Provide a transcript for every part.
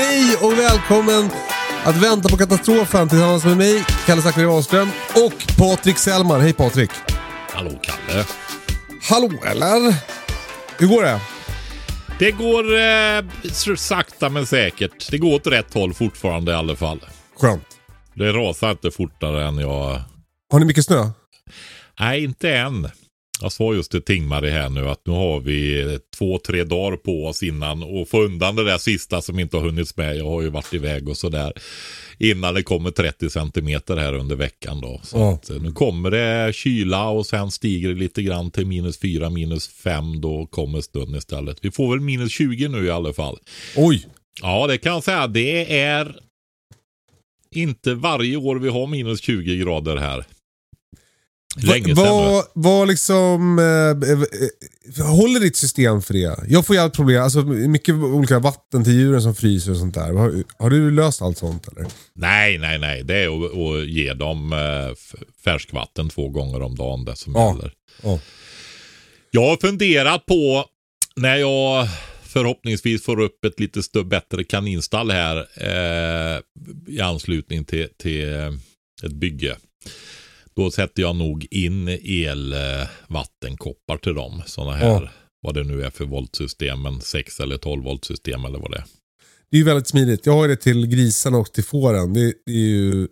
Hej och välkommen att vänta på katastrofen tillsammans med mig, Kalle Zackari Wahlström och Patrik Sellman. Hej Patrik! Hallå Kalle. Hallå eller? Hur går det? Det går eh, sakta men säkert. Det går åt rätt håll fortfarande i alla fall. Skönt. Det rasar inte fortare än jag... Har ni mycket snö? Nej, inte än. Jag sa just till Tingmarie här nu att nu har vi två, tre dagar på oss innan och få undan det där sista som inte har hunnits med. Jag har ju varit iväg och sådär. Innan det kommer 30 centimeter här under veckan då. Så Ja. att, eh, nu kommer det kyla och sen stiger det lite grann till minus 4, minus 5. Då kommer stund istället. Vi får väl minus 20 nu i alla fall. Oj! Ja, det kan jag säga. Det är inte varje år vi har minus 20 grader här. Länge. Vad, vad liksom, eh, eh, håller ditt system för det? Jag får ju allt problem, alltså mycket olika vatten till djuren som fryser och sånt där. Har, har du löst allt sånt eller? Nej, nej, nej. Det är att, att ge dem eh, färskvatten två gånger om dagen det som Ja. gäller. Ja. Jag har funderat på när jag förhoppningsvis får upp ett lite bättre kaninstall här eh, i anslutning till, till eh, ett bygge. Då sätter jag nog in elvattenkoppar till dem. Sådana här, Ja. vad det nu är för voltsystem, men 6 eller 12 voltsystem eller vad det är. Det är ju väldigt smidigt. Jag har det till grisarna och till fåren. Det, det är ju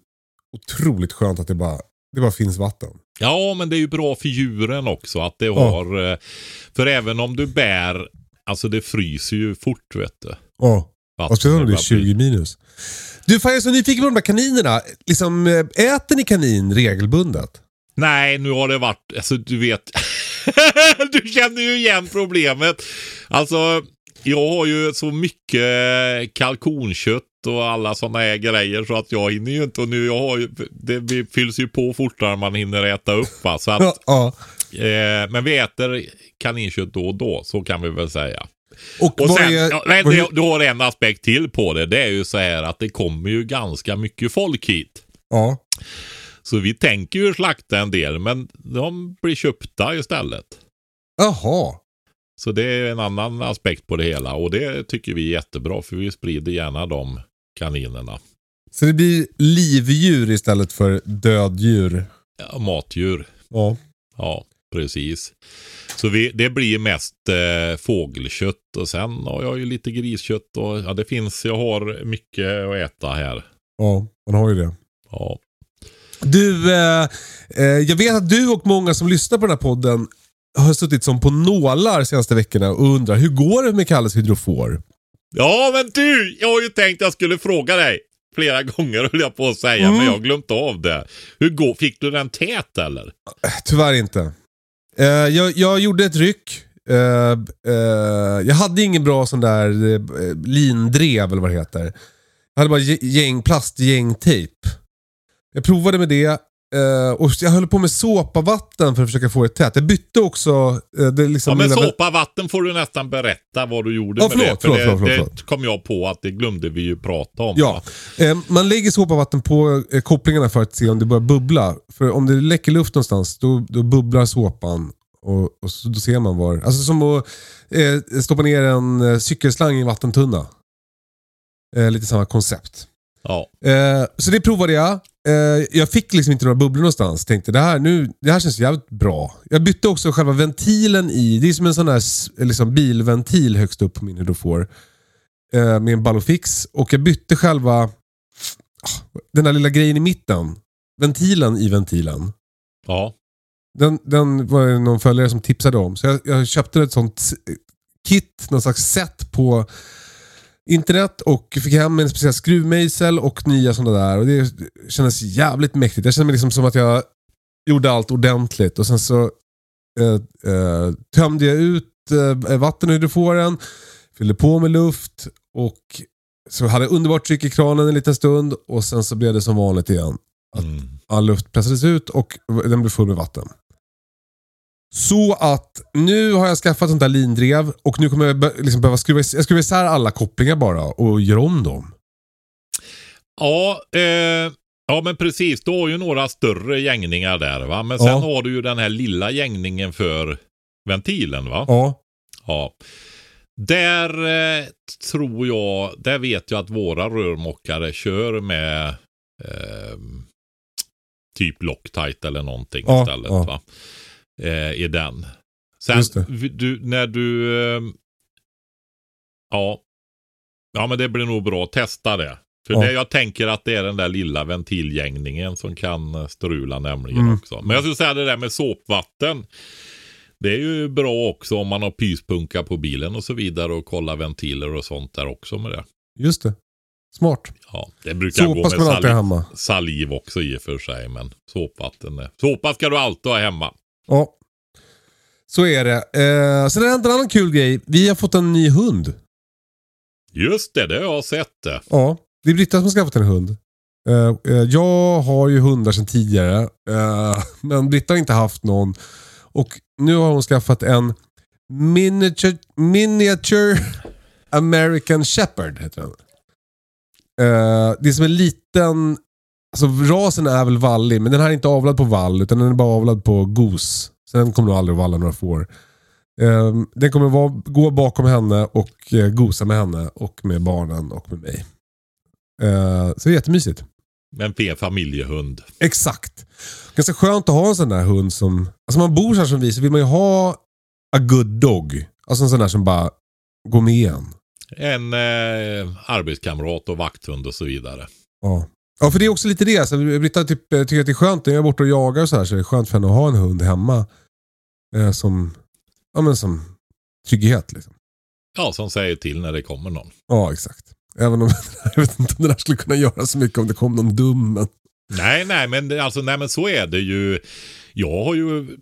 otroligt skönt att det bara, det bara finns vatten. Ja, men det är ju bra för djuren också att det har... eh, För även om du bär, alltså det fryser ju fort vet du. Ja. Vattnet Och speciellt om det är bara 20 minus. Du, fan jag är så nyfiken på de där kaninerna. Liksom, eh, äter ni kanin regelbundet? Nej, nu har det varit, alltså du vet. du känner ju igen problemet. Alltså, jag har ju så mycket kalkonkött och alla sådana här grejer så att jag hinner ju inte. Och nu jag har ju, det fylls ju på fortare än man hinner äta upp va. Så att, Ja. ja. eh, men vi äter kaninkött då och då, så kan vi väl säga. Och, Och sen, är, vad- det, du har en aspekt till på det. Det är ju så här att det kommer ju ganska mycket folk hit. ja. Så vi tänker ju slakta en del, men de blir köpta istället. Jaha. Så det är en annan aspekt på det hela och det tycker vi är jättebra för vi sprider gärna de kaninerna. Så det blir livdjur istället för döddjur. Ja, matdjur. Ja. Ja, precis. Så vi, det blir mest eh, fågelkött och sen har jag ju lite griskött och ja, det finns, jag har mycket att äta här. Ja, man har ju det. Ja. Du, eh, eh, jag vet att du och många som lyssnar på den här podden har suttit som på nålar senaste veckorna och undrar hur går det med Kalles hydrofor? Ja, men du! Jag har ju tänkt jag skulle fråga dig. Flera gånger höll jag på att säga, men jag har glömt av det. Hur går, fick du den tät eller? Tyvärr inte. Eh, jag, jag gjorde ett ryck. Eh, eh, jag hade ingen bra sån där uh, lindrev eller vad det heter. Jag hade bara gäng, plastgängtejp. Jag provade med det eh, och jag höll på med såpavatten för att försöka få det tätt. Jag bytte också... eh, det liksom Ja, men lilla- såpavatten får du nästan berätta vad du gjorde Ja, med förlåt, det. För förlåt, det, förlåt, det förlåt. kom jag på att det glömde vi ju prata om. Ja, eh, man lägger såpavatten på kopplingarna för att se om det börjar bubbla. För om det läcker luft någonstans, då, då bubblar såpan. Och, och så, då ser man var. Alltså som att stoppa ner en cykelslang i en vattentunna. Lite samma koncept. Ja. Så det provade jag. Eh, jag fick liksom inte några bubblor någonstans. Tänkte det här, nu, det här känns jävligt bra. Jag bytte också själva ventilen i, det är som en sån här liksom bilventil högst upp på min hydrofor. Eh, med en Ballofix. Och jag bytte själva, ah, den där lilla grejen i mitten. Ventilen i ventilen. Ja. Den, den var det någon följare som tipsade om. Så jag, jag köpte ett sånt kit, någon slags set på internet och fick hem en speciell skruvmejsel och nya sådana där. Och det kändes jävligt mäktigt. Jag kände mig liksom som att jag gjorde allt ordentligt. Och sen så eh, eh, tömde jag ut eh, vatten ur hydroforen, fyllde på med luft och så hade jag underbart tryck i kranen en liten stund och sen så blev det som vanligt igen. Mm. All luft pressades ut och den blev full med vatten. Så att nu har jag skaffat sånt där lindrev och nu kommer jag be- liksom behöva skruva, is- jag skruvar isär alla kopplingar bara och gör om dem. Ja, eh, ja, men precis. Du har ju några större gängningar där va. Men sen Ja. har du ju den här lilla gängningen för ventilen va. Ja. Ja. Där eh, tror jag, där vet jag att våra rörmokare kör med eh, typ Loctite eller någonting Ja, istället. ja. Va? Eh, I den. Sen du, när du, eh, ja. Ja men det blir nog bra, testa det. För Ja. det, jag tänker att det är den där lilla ventilgängningen som kan eh, strula nämligen Mm. också. Men jag skulle säga det där med såpvatten. Det är ju bra också om man har pyspunka på bilen och så vidare och kolla ventiler och sånt där också med det. Just det. Smart. Ja, det brukar gå Såpa med alltid ha saliv, hemma. saliv också i och för sig, men såpvatten är... Såpa ska du alltid ha hemma. Ja. Så är det. Eh, sen har det hänt en annan kul grej. Vi har fått en ny hund. Just det, det har jag sett det. Ja, det är Britta som har skaffat en hund. Eh, eh, jag har ju hundar sedan tidigare. eh, men Britta har inte haft någon. Och nu har hon skaffat en miniature, miniature American Shepherd. Heter den. Eh, det är som en liten... Alltså rasen är väl vallig, men den här är inte avlad på vall utan den är bara avlad på gos. Så den kommer nog aldrig att valla några får. Eh, den kommer vara, gå bakom henne och eh, gosa med henne och med barnen och med mig. Eh, så det är jättemysigt. En fin familjehund. Exakt. Ganska skönt att ha en sån där hund som... Alltså man bor så här som vi så vill man ju ha a good dog. Alltså en sån där som bara går med en. En eh, arbetskamrat och vakthund och så vidare. Ja. Ja, för det är också lite det. Så Britta typ, eh, tycker att det är skönt när jag är borta och jagar och så här så är det skönt för henne att ha en hund hemma. Eh, som, ja, men som trygghet liksom. Ja, som säger till när det kommer någon. Ja, exakt. Även om jag vet inte om det där skulle kunna göra så mycket om det kom någon dum. Men... Nej, nej, men, det- alltså, nej, men så är det ju. Jag har ju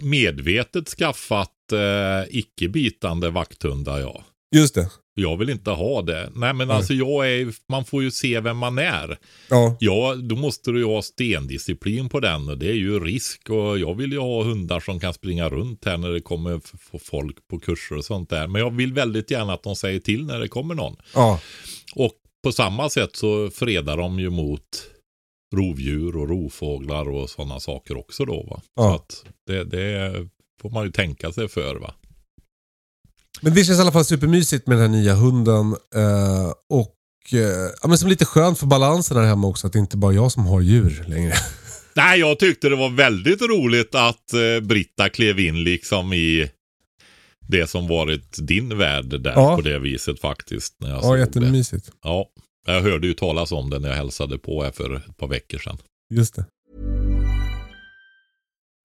medvetet skaffat eh, icke-bitande vakthundar, ja. Just det. Jag vill inte ha det. Nej, men Nej. alltså jag är, man får ju se vem man är. Ja, Ja, då måste du ju ha stendisciplin på den och det är ju risk och jag vill ju ha hundar som kan springa runt här när det kommer folk på kurser och sånt där. Men jag vill väldigt gärna att de säger till när det kommer någon. ja. Och på samma sätt så fredar de ju mot rovdjur och rovfåglar och sådana saker också då va. Så Ja. att det, det får man ju tänka sig för va. Men det känns i alla fall supermysigt med den här nya hunden. Eh, och eh, ja, men som lite skönt för balansen här hemma också. Att det inte bara är jag som har djur längre. Nej, jag tyckte det var väldigt roligt att eh, Britta klev in liksom i det som varit din värld där Ja. på det viset faktiskt. När jag Ja, såg det. jättemysigt. Ja, jag hörde ju talas om det när jag hälsade på här för ett par veckor sedan. Just det.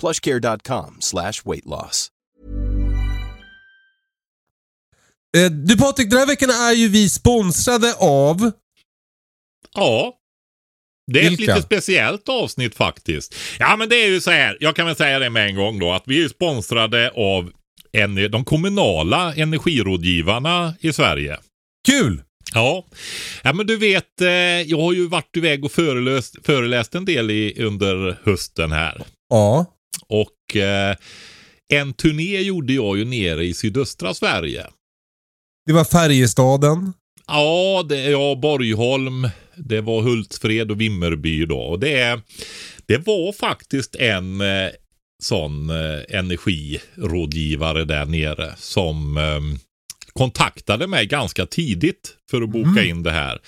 plushcare.com slash weight loss. Eh, du Patrik, den här veckan är ju vi sponsrade av... Ja. Det är Vilka? ett lite speciellt avsnitt faktiskt. Ja, men det är ju så här. Jag kan väl säga det med en gång då. Att vi är sponsrade av en, de kommunala energirådgivarna i Sverige. Kul! Ja. ja, men du vet, eh, jag har ju varit iväg och föreläst, föreläst en del i, under hösten här. Ja. Och eh, en turné gjorde jag ju nere i sydöstra Sverige. Det var Färjestaden. Ja, det, ja, Borgholm, det var Hultsfred och Vimmerby då. Och det, det var faktiskt en eh, sån eh, energirådgivare där nere som eh, kontaktade mig ganska tidigt för att boka in det här.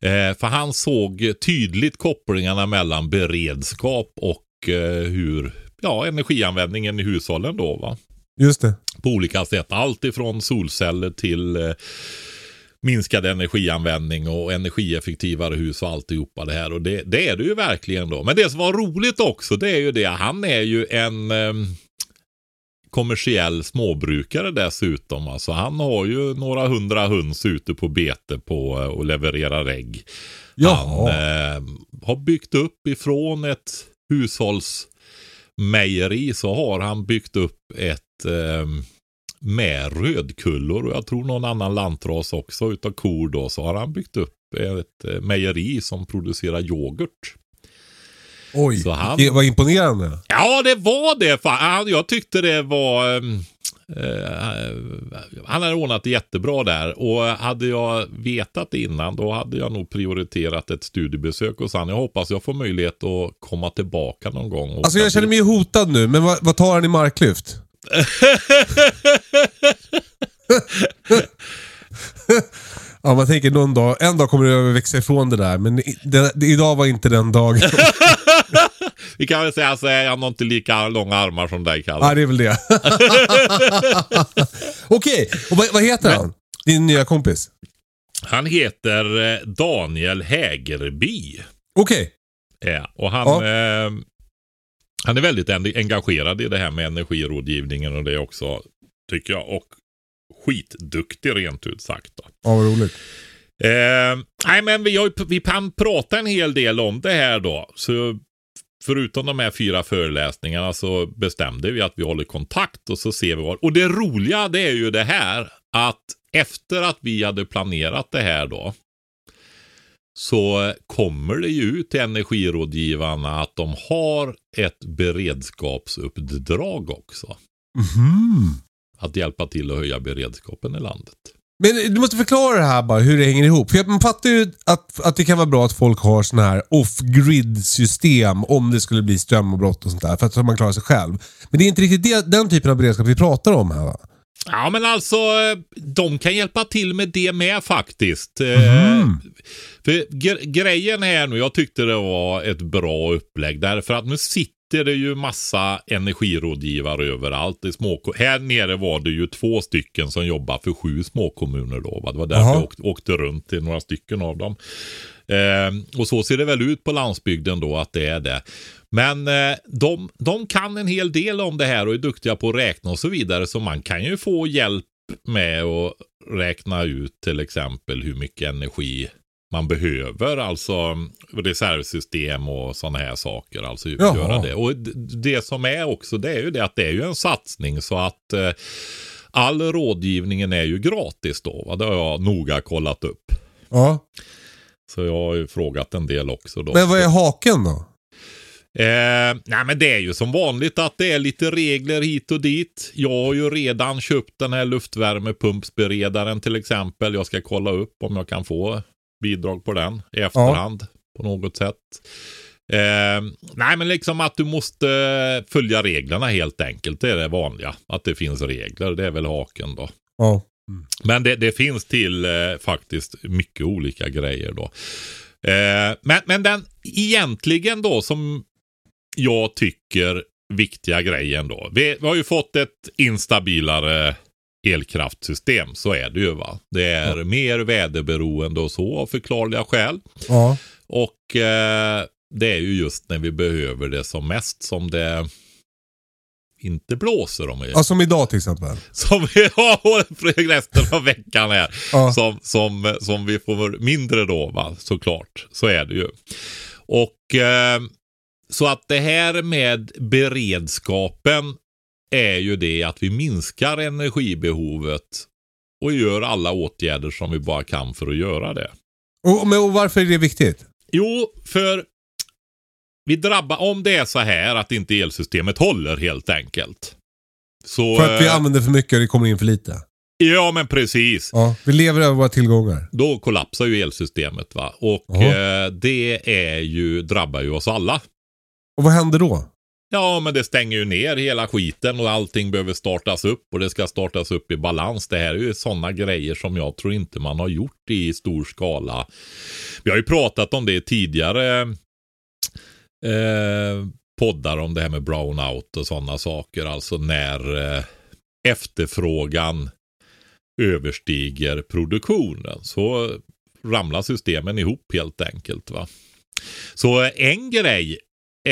Eh, för han såg tydligt kopplingarna mellan beredskap och eh, hur ja, energianvändningen i hushållen då va Just det. på olika sätt. Allt ifrån solceller till eh, minskad energianvändning och energieffektivare hus och alltihopa det här. Och det, det är det ju verkligen då. Men det som var roligt också det är ju det. Han är ju en eh, kommersiell småbrukare dessutom. Alltså han har ju några hundra höns ute på bete på eh, och levererar ägg. Jaha. Han eh, har byggt upp ifrån ett hushållsmejeri så har han byggt upp ett eh, med rödkullor och jag tror någon annan lantras också utav kor då så har han byggt upp ett eh, mejeri som producerar yoghurt. Oj, han- det var imponerande. Ja, det var det. Fan. Jag tyckte det var... eh, han hade ordnat det jättebra där och hade jag vetat innan då hade jag nog prioriterat ett studiebesök hos han. Jag hoppas jag får möjlighet att komma tillbaka någon gång. Alltså jag känner mig hotad nu, men vad, vad tar han i marklyft? ja, man tänker någon dag, en dag kommer du växa ifrån det där, men det, det, idag var inte den dagen. Vi kan väl säga så är han har inte lika långa armar som dig Kalle. ja, det är väl det. Okej, och vad, vad heter han? Din nya kompis? Han heter eh, Daniel Hägerby. Okej. Ja, och han, Ja. eh, han är väldigt en- engagerad i det här med energirådgivningen och det också, tycker jag. Och skitduktig rent ut sagt. Då. Ja, vad roligt. Eh, nej, men vi, har, vi kan prata en hel del om det här då. Så förutom de här fyra föreläsningarna så bestämde vi att vi håller kontakt och så ser vi vad. Och det roliga det är ju det här att efter att vi hade planerat det här då så kommer det ju ut till energirådgivarna att de har ett beredskapsuppdrag också. Mhm. Att hjälpa till att höja beredskapen i landet. Men du måste förklara det här bara, hur det hänger ihop. För man fattar ju att, att det kan vara bra att folk har sådana här off-grid system om det skulle bli strömavbrott och sånt där. För att man klarar sig själv. Men det är inte riktigt det, den typen av beredskap vi pratar om här va? Ja, men alltså de kan hjälpa till med det med faktiskt. Eh, För gre- grejen här nu, jag tyckte det var ett bra upplägg därför att nu sitter det ju massa energirådgivare överallt. I små, här nere var det ju två stycken som jobbar för sju småkommuner då. Va? Det var därför Jaha. jag åkte, åkte runt till några stycken av dem. Eh, och så ser det väl ut på landsbygden då att det är det. Men eh, de, de kan en hel del om det här och är duktiga på att räkna och så vidare. Så man kan ju få hjälp med att räkna ut till exempel hur mycket energi man behöver. Alltså reservsystem och sådana här saker. Alltså Jaha. göra det. Och det som är också det är ju det att det är ju en satsning så att eh, all rådgivningen är ju gratis då. Va? Det har jag noga kollat upp. Ja. Så jag har ju frågat en del också då. Men vad är haken då? Eh, nej men det är ju som vanligt att det är lite regler hit och dit. Jag har ju redan köpt den här luftvärmepumpsberedaren till exempel. Jag ska kolla upp om jag kan få bidrag på den i efterhand på något sätt. Eh, nej men liksom att du måste följa reglerna helt enkelt. Det är det vanliga. Att det finns regler. Det är väl haken då. Ja. Men det, det finns till eh, faktiskt mycket olika grejer då. Eh, men, men den egentligen då som jag tycker viktiga grejen då. Vi, vi har ju fått ett instabilare elkraftsystem. Så är det ju va. Det är mer väderberoende och så av förklarliga skäl. Ja. Och eh, det är ju just när vi behöver det som mest som det inte blåser om ja, som idag till exempel. som vi har resten av veckan här. Ja. Som, som, som vi får mindre då va, såklart. Så är det ju. Och eh, så att det här med beredskapen är ju det att vi minskar energibehovet och gör alla åtgärder som vi bara kan för att göra det. Och, men, och varför är det viktigt? Jo, för vi drabbar, om det är så här att inte elsystemet håller helt enkelt. Så, För att vi eh, använder för mycket och det kommer in för lite. Ja, men precis. Ja, vi lever över våra tillgångar. Då kollapsar ju elsystemet va. Och eh, det är ju, drabbar ju oss alla. Och vad händer då? Ja, men det stänger ju ner hela skiten och allting behöver startas upp och det ska startas upp i balans. Det här är ju sådana grejer som jag tror inte man har gjort i stor skala. Vi har ju pratat om det tidigare eh, poddar om det här med brownout och sådana saker. Alltså när eh, efterfrågan överstiger produktionen så ramlar systemen ihop helt enkelt. va. Så en grej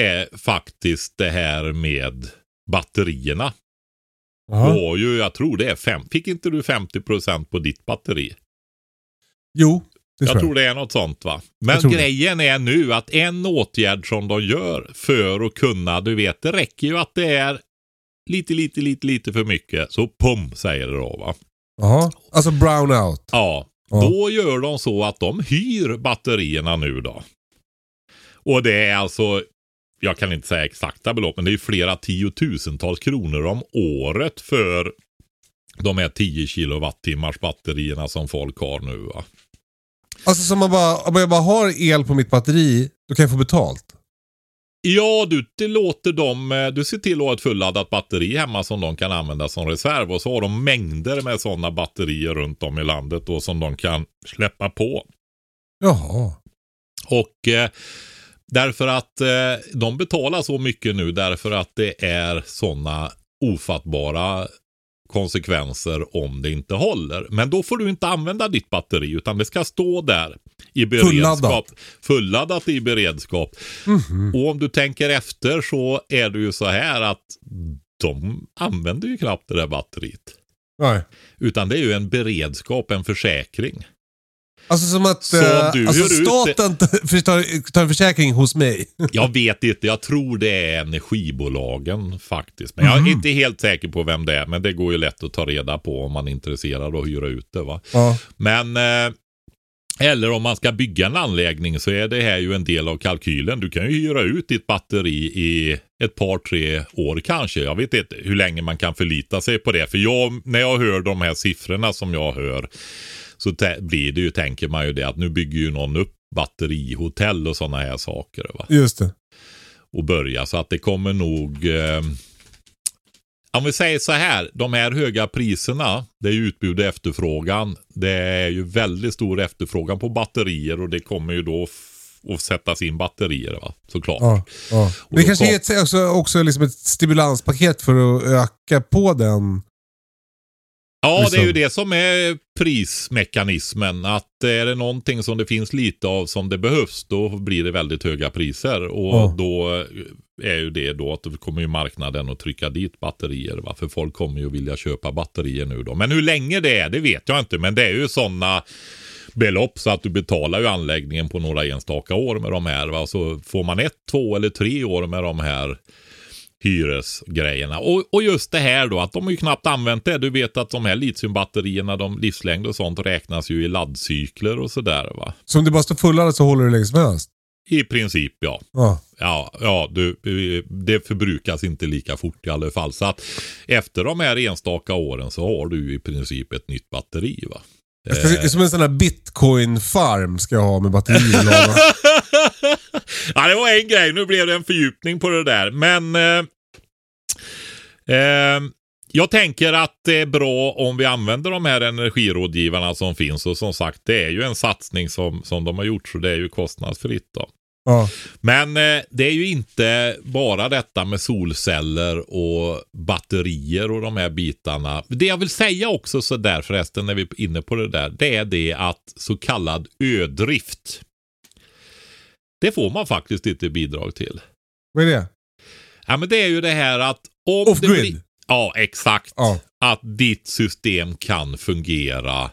är faktiskt det här med batterierna. Har ju, jag tror det är fem. Fick inte du 50% på ditt batteri? Jo, det Jag tror jag. tror det är något sånt va. Men tror det. grejen är nu att en åtgärd som de gör för att kunna, du vet, det räcker ju att det är lite, lite, lite, lite för mycket. Så pum säger det då va. Jaha. Alltså brownout. Ja, Ja. då gör de så att de hyr batterierna nu då. Och det är alltså, jag kan inte säga exakta belopp, men det är flera tiotusentals kronor om året för de här 10 kilowattimmars batterierna som folk har nu va. Alltså som man bara, om jag bara har el på mitt batteri, då kan jag få betalt. Ja, du det låter dem, eh, du ser till att ha ett fulladdat batteri hemma som de kan använda som reserv och så har de mängder med sådana batterier runt om i landet då som de kan släppa på. Jaha. Och eh, därför att eh, de betalar så mycket nu därför att det är sådana ofattbara konsekvenser om det inte håller. Men då får du inte använda ditt batteri utan det ska stå där i beredskap. Fulladdat. Fulladdat i beredskap. Mhm. Och om du tänker efter så är det ju så här att de använder ju knappt det där batteriet. Nej. Utan det är ju en beredskap, en försäkring. Alltså som att Så eh, du alltså staten tar, tar, en försäkring hos mig. Jag vet inte, jag tror det är energibolagen faktiskt. Men jag är inte helt säker på vem det är. Men det går ju lätt att ta reda på om man är intresserad av att hyra ut det. Va? Ja. Men eh, eller om man ska bygga en anläggning så är det här ju en del av kalkylen. Du kan ju hyra ut ditt batteri i ett par, tre år kanske. Jag vet inte hur länge man kan förlita sig på det. För jag, när jag hör de här siffrorna som jag hör så blir det ju, tänker man ju det att nu bygger ju någon upp batterihotell och sådana här saker. Va? Just det. och börja. Så att det kommer nog... Eh, om vi säger så här, de här höga priserna, det är ju utbud och efterfrågan. Det är ju väldigt stor efterfrågan på batterier och det kommer ju då att sättas in batterier va, såklart. Ja, ja. Och Det kanske kom- är ett, också, också liksom ett stimulanspaket för att öka på den. Ja, det är ju liksom. det som är prismekanismen. Att är det någonting som det finns lite av som det behövs, då blir det väldigt höga priser. Och Ja. då är ju det då att då kommer ju marknaden att trycka dit batterier. Va? För folk kommer ju vilja köpa batterier nu då. Men hur länge det är, det vet jag inte. Men det är ju sådana belopp så att du betalar ju anläggningen på några enstaka år med de här. Va? Så får man ett, två eller tre år med de här hyresgrejerna. Och, och just det här då att de har ju knappt använt det. Du vet att de här litiumbatterierna, de livslängd och sånt räknas ju i laddcykler och sådär va. Så om det bara står fulladdat så håller det länge som helst. I princip ja. Ja. Ja, ja du, det förbrukas inte lika fort i alla fall. Så att efter de här enstaka åren så har du i princip ett nytt batteri va. Ska, som en sån här bitcoin-farm ska jag ha med batterier. ja, det var en grej. Nu blev det en fördjupning på det där. Men eh, eh, jag tänker att det är bra om vi använder de här energirådgivarna som finns. Och som sagt, det är ju en satsning som, som de har gjort. Så det är ju kostnadsfritt då. ja. Men eh, det är ju inte bara detta med solceller och batterier och de här bitarna. Det jag vill säga också så där förresten när vi är inne på det där. Det är det att så kallad ödrift. Det får man faktiskt inte bidrag till. Vad är det? Ja men det är ju det här att om Off det grid? blir- Ja exakt. Ja. Att ditt system kan fungera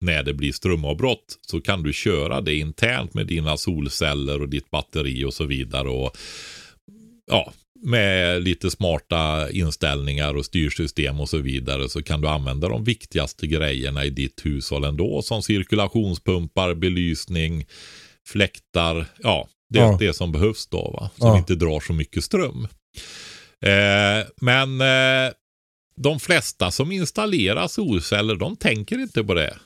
när det blir strömavbrott så kan du köra det internt med dina solceller och ditt batteri och så vidare. Och ja, med lite smarta inställningar och styrsystem och så vidare så kan du använda de viktigaste grejerna i ditt hushåll ändå som cirkulationspumpar, belysning, fläktar, ja, det, Ja. det som behövs då va, som Ja. inte drar så mycket ström. Eh, men eh, de flesta som installerar solceller, de tänker inte på det.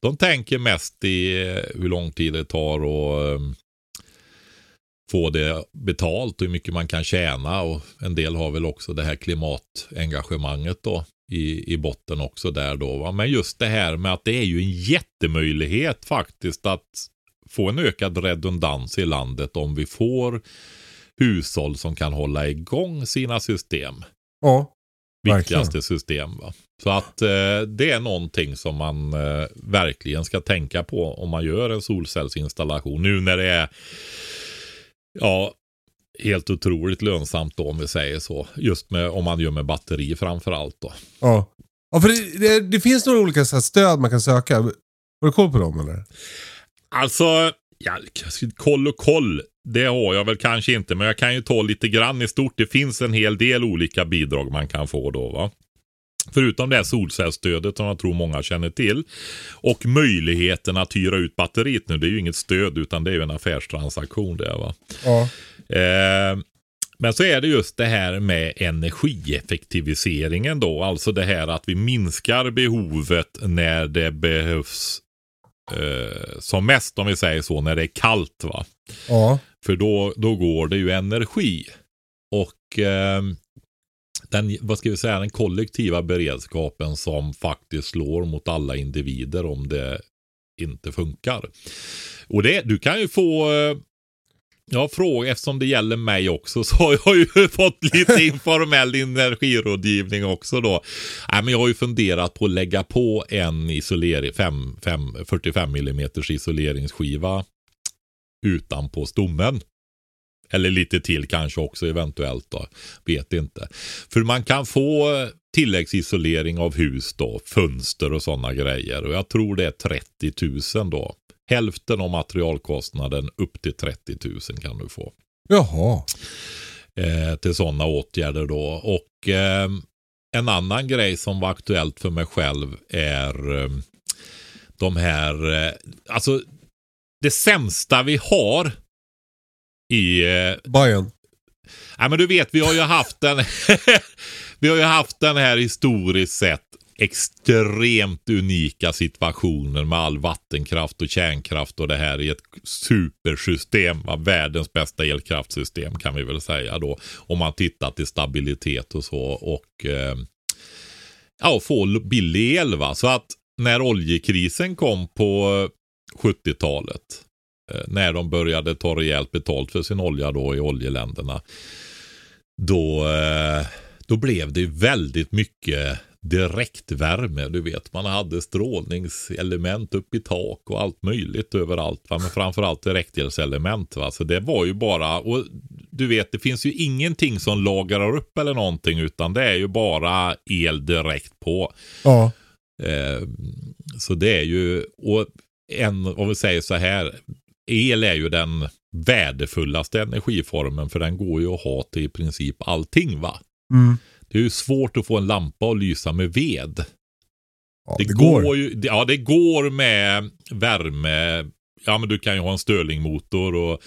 De tänker mest i eh, hur lång tid det tar att eh, få det betalt och hur mycket man kan tjäna. Och en del har väl också det här klimatengagemanget då i, i botten också där då. Va? Men just det här med att det är ju en jättemöjlighet faktiskt att få en ökad redundans i landet om vi får hushåll som kan hålla igång sina system Ja. Verkligen. viktigaste system. Va? Så att eh, det är någonting som man eh, verkligen ska tänka på om man gör en solcellsinstallation. Nu när det är ja, helt otroligt lönsamt då om vi säger så. Just med, om man gör med batteri framför allt då. Ja. ja för det, det, det finns några olika så här stöd man kan söka. Har du koll på dem eller? Alltså, ja, koll och koll. Det har jag väl kanske inte, men jag kan ju ta lite grann i stort. Det finns en hel del olika bidrag man kan få då va. Förutom det här solcellsstödet som jag tror många känner till. Och möjligheten att hyra ut batteriet nu. Det är ju inget stöd utan det är ju en affärstransaktion det va. Ja. Eh, men så är det just det här med energieffektiviseringen då. Alltså det här att vi minskar behovet när det behövs eh, som mest om vi säger så, när det är kallt va. Ja. För då, då går det ju energi. Och eh, den, vad ska vi säga, den kollektiva beredskapen som faktiskt slår mot alla individer om det inte funkar. Och det, du kan ju få eh, Ja, fråga eftersom det gäller mig också så har jag ju fått lite informell energirådgivning också då. Nej, men jag har ju funderat på att lägga på en isolering, fem, fem, 45 mm isoleringsskiva utanpå stommen. Eller lite till kanske också eventuellt då. Vet inte. För man kan få tilläggsisolering av hus då, fönster och sådana grejer. Och jag tror det är 30 000 då. Hälften av materialkostnaden upp till 30 000 kan du få. Jaha. Eh, till sådana åtgärder då. Och eh, en annan grej som var aktuellt för mig själv är eh, de här, eh, alltså det sämsta vi har i eh, Bayern. Ja, men du vet, vi har ju haft den, vi har ju haft den här historiskt sett extremt unika situationen med all vattenkraft och kärnkraft och det här i ett supersystem. Va? Världens bästa elkraftsystem kan vi väl säga då. Om man tittar till stabilitet och så och eh, ja, få billig el. Va? Så att när oljekrisen kom på 70-talet eh, när de började ta rejält betalt för sin olja då i oljeländerna. Då, eh, då blev det väldigt mycket direktvärme. Du vet, man hade strålningselement upp i tak och allt möjligt överallt. Va? Men framförallt direktelselement. Va? Så det var ju bara, och du vet, det finns ju ingenting som lagrar upp eller någonting, utan det är ju bara el direkt på. Ja. Eh, så det är ju, och en, om vi säger så här, el är ju den värdefullaste energiformen för den går ju att ha till i princip allting va. Mm. Det är ju svårt att få en lampa att lysa med ved. ja Det, det, går. går. ju, ja det går med värme. Ja men du kan ju ha en Stirlingmotor och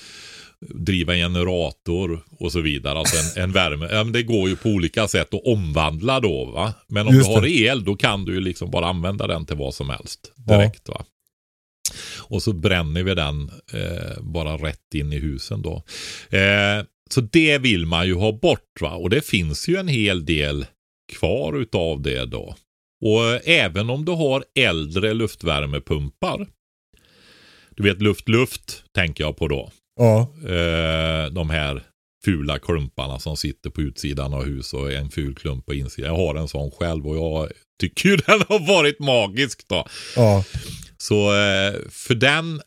driva en generator och så vidare. Alltså en, en värme. Ja, men det går ju på olika sätt att omvandla då. va. Men om Just du har det. el då kan du ju liksom bara använda den till vad som helst direkt. va. Och så bränner vi den eh, bara rätt in i husen då. Eh, så det vill man ju ha bort va. Och det finns ju en hel del kvar utav det då. Och eh, även om du har äldre luftvärmepumpar. Du vet luft-luft tänker jag på då. Ja. Eh, de här fula klumparna som sitter på utsidan av hus och en ful klump på insidan. Jag har en sån själv och jag tycker ju den har varit magisk då. Ja. Så eh, för den,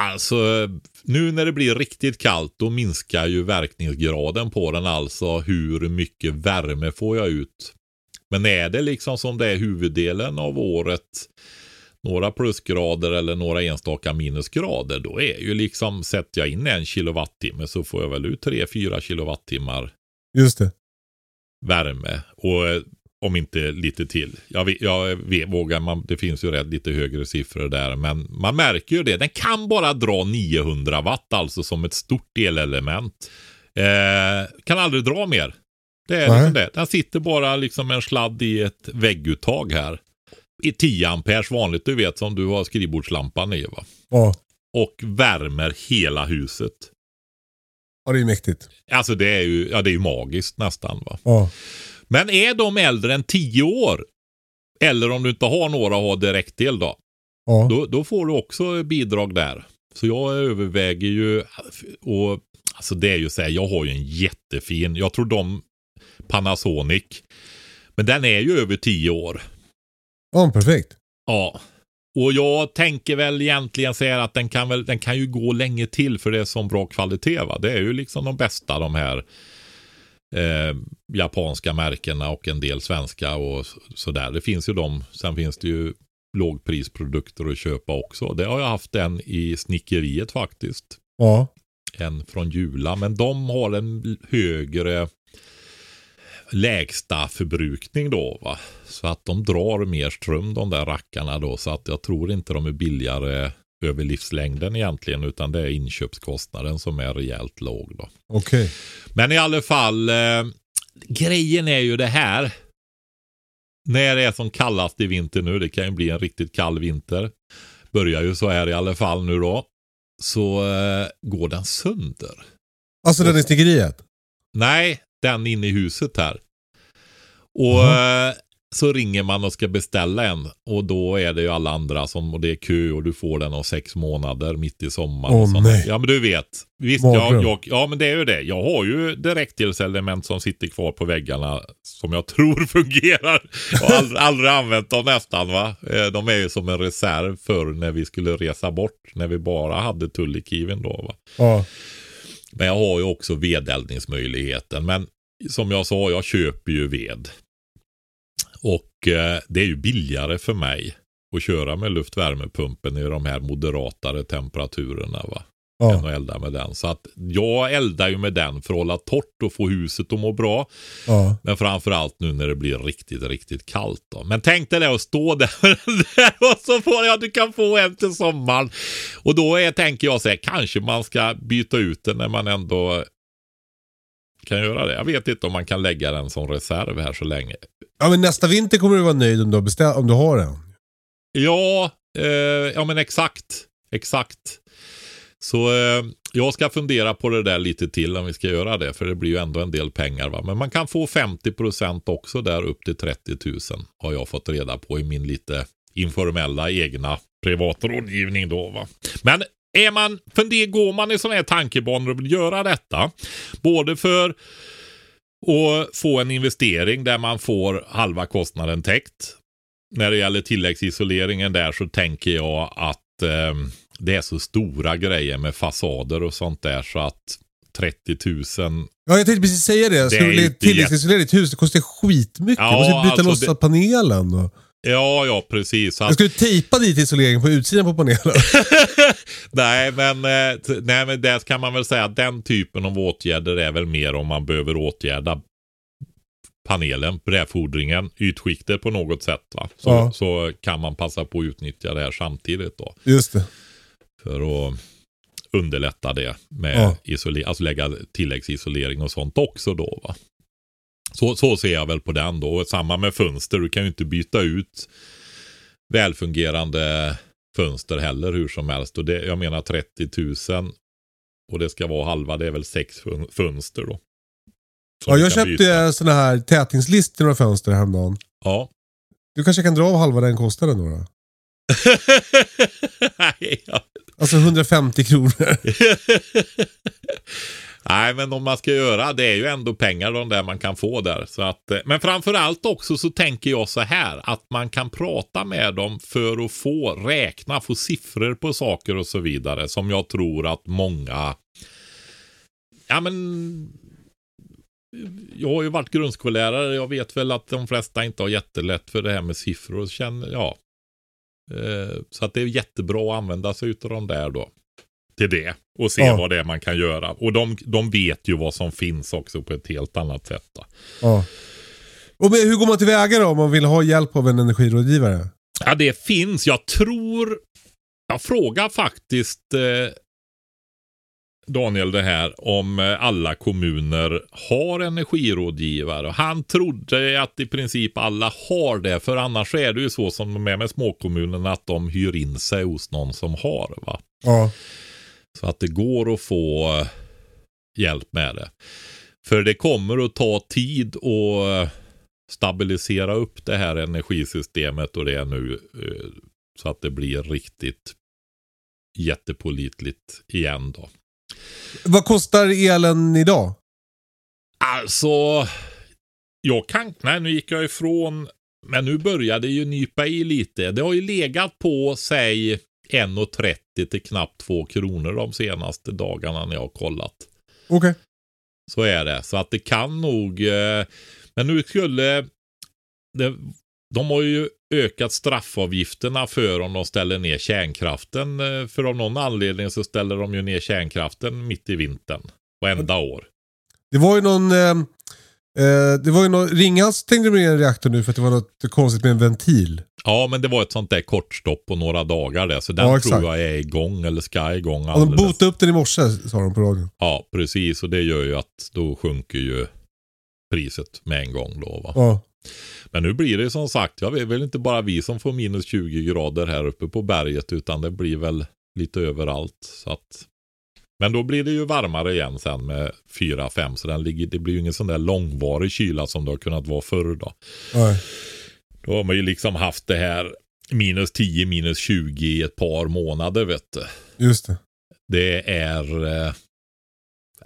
alltså nu när det blir riktigt kallt då minskar ju verkningsgraden på den alltså hur mycket värme får jag ut. Men är det liksom som det är huvuddelen av året några plusgrader eller några enstaka minusgrader då är ju liksom sätter jag in en kilowattimme så får jag väl ut 3-4 kilowattimmar Just det. värme. Och eh, om inte lite till. Jag, jag vågar man, det finns ju rätt lite högre siffror där. Men man märker ju det. Den kan bara dra 900 watt alltså som ett stort elelement. Eh, kan aldrig dra mer. Det är liksom det. Den sitter bara liksom en sladd i ett vägguttag här. I 10 amperes vanligt du vet som du har skrivbordslampan i va. Ja. Och värmer hela huset. ja, det är mäktigt. Alltså det är ju, ja, det är ju magiskt nästan va. Ja. Men är de äldre än 10 år, eller om du inte har några och har direktel då, Ja. då, då får du också bidrag där. Så jag överväger ju, och alltså det är ju så här, jag har ju en jättefin, jag tror de Panasonic, men den är ju över 10 år. ja, perfekt. Ja. Och jag tänker väl egentligen säga att den kan, väl, den kan ju gå länge till för det är sån bra kvalitet. Va? Det är ju liksom de bästa de här eh, japanska märkena och en del svenska och sådär. Det finns ju de. Sen finns det ju lågprisprodukter att köpa också. Det har jag haft en i snickeriet faktiskt. Ja. En från Jula. Men de har en högre lägsta förbrukning då. Va? Så att de drar mer ström de där rackarna då. Så att jag tror inte de är billigare över livslängden egentligen. Utan det är inköpskostnaden som är rejält låg då. Okej. Men i alla fall, eh, grejen är ju det här. När det är som kallast i vinter nu, det kan ju bli en riktigt kall vinter. Börjar ju så här i alla fall nu då. Så eh, går den sönder. Alltså den i snickeriet? Nej, den inne i huset här. Och eh, så ringer man och ska beställa en. Och då är det ju alla andra som, och det är kö och du får den om sex månader mitt i sommaren. Åh, sånt. nej. Ja men du vet. Visst, jag, jag, ja men det är ju det. Jag har ju direktelselement som sitter kvar på väggarna som jag tror fungerar. Jag har aldrig, aldrig använt dem nästan va. Eh, De är ju som en reserv för när vi skulle resa bort. När vi bara hade Tullikiven då va. Ja. Men jag har ju också vedeldningsmöjligheten. Men som jag sa, jag köper ju ved. Och eh, det är ju billigare för mig att köra med luftvärmepumpen i de här moderatare temperaturerna. Va? Än Ja. att elda med den. Så att jag eldar ju med den för att hålla torrt och få huset att må bra. Ja. Men framförallt nu när det blir riktigt, riktigt kallt. Då. Men tänk dig det att stå där, där och så får jag, du kan få en till sommaren. Och då är, tänker jag så här, kanske man ska byta ut den när man ändå kan göra det. Jag vet inte om man kan lägga den som reserv här så länge ja, men nästa vinter kommer du vara nöjd om du har, beställ- om du har den. Ja, eh, ja men exakt. Exakt. Så eh, jag ska fundera på det där lite till om vi ska göra det. För det blir ju ändå en del pengar. Va? Men man kan få 50% också där upp till 30 000. Har jag fått reda på i min lite informella egna privatrådgivning då. Va? Men är man, funder, går man i sådana här tankebanor och vill göra detta. Både för att få en investering där man får halva kostnaden täckt när det gäller tilläggsisoleringen där så tänker jag att eh, det är så stora grejer med fasader och sånt där så att 30 000. Ja, jag tänkte precis säga det. Det är du tilläggsisolera ditt hus? Det kostar skitmycket. Ja, du måste byta alltså loss det- panelen. Och... Ja, ja precis. Så Jag du tejpa dit isoleringen på utsidan på panelen? nej, men, eh, nej, men det kan man väl säga att den typen av åtgärder är väl mer om man behöver åtgärda panelen, brädfodringen, ytskiktet på något sätt. Va? Så, Ja. så kan man passa på att utnyttja det här samtidigt då. Just det. För att underlätta det med Ja. isoler- alltså lägga tilläggsisolering och sånt också då. Va? Så, så ser jag väl på den då. Och samma med fönster. Du kan ju inte byta ut välfungerande fönster heller hur som helst. Och det, jag menar 30 000 och det ska vara halva, det är väl sex fön- fönster då. Ja, jag köpte sådana här tätningslist till några fönster häromdagen. Ja. Du kanske kan dra av halva den kostnaden då? då? Nej, ja. Alltså 150 kronor. Nej, men om man ska göra, det är ju ändå pengar de där man kan få där. Så att, eh, men framför allt också så tänker jag så här, att man kan prata med dem för att få räkna, få siffror på saker och så vidare. Som jag tror att många, ja men, jag har ju varit grundskollärare, jag vet väl att de flesta inte har jättelätt för det här med siffror. Känner, ja. Eh, så att det är jättebra att använda sig av de där då till det och se Ja. vad det är man kan göra. Och de, de vet ju vad som finns också på ett helt annat sätt. Då. Ja. Och men hur går man tillväga då om man vill ha hjälp av en energirådgivare? Ja, det finns. Jag tror... Jag frågar faktiskt eh, Daniel det här om eh, alla kommuner har energirådgivare. Han trodde att i princip alla har det. För annars är det ju så som de är med småkommunerna att de hyr in sig hos någon som har. Va? Ja. Så att det går att få eh, hjälp med det. För det kommer att ta tid att eh, stabilisera upp det här energisystemet och det är nu eh, så att det blir riktigt jättepålitligt igen då. Vad kostar elen idag? Alltså, jag kan, nej nu gick jag ifrån, men nu börjar det ju nypa i lite. Det har ju legat på, säg 1,30 till knappt 2 kronor de senaste dagarna när jag har kollat. Okej. Så är det. Så att det kan nog. Eh, men nu skulle. Det, de har ju ökat straffavgifterna för om de ställer ner kärnkraften. Eh, För av någon anledning så ställer de ju ner kärnkraften mitt i vintern. Varenda år. Det var ju någon... Eh, eh, det var ju någon... Ringhals tänkte med en reaktor nu för att det var något konstigt med en ventil. Ja, men det var ett sånt där kortstopp på några dagar där. Så den Ja, tror jag är igång eller ska igång Och de alldeles. botade upp den i morse sa de på radion. Ja, precis. Och det gör ju att då sjunker ju priset med en gång då. Va? Ja. Men nu blir det som sagt, jag vet väl inte bara vi som får minus 20 grader här uppe på berget utan det blir väl lite överallt. Så att... Men då blir det ju varmare igen sen med 4-5 så den ligger, det blir ju ingen sån där långvarig kyla som det har kunnat vara förr då. Nej. Då har man ju liksom haft det här minus 10, minus 20 i ett par månader vet du. Just det. Det är... Eh,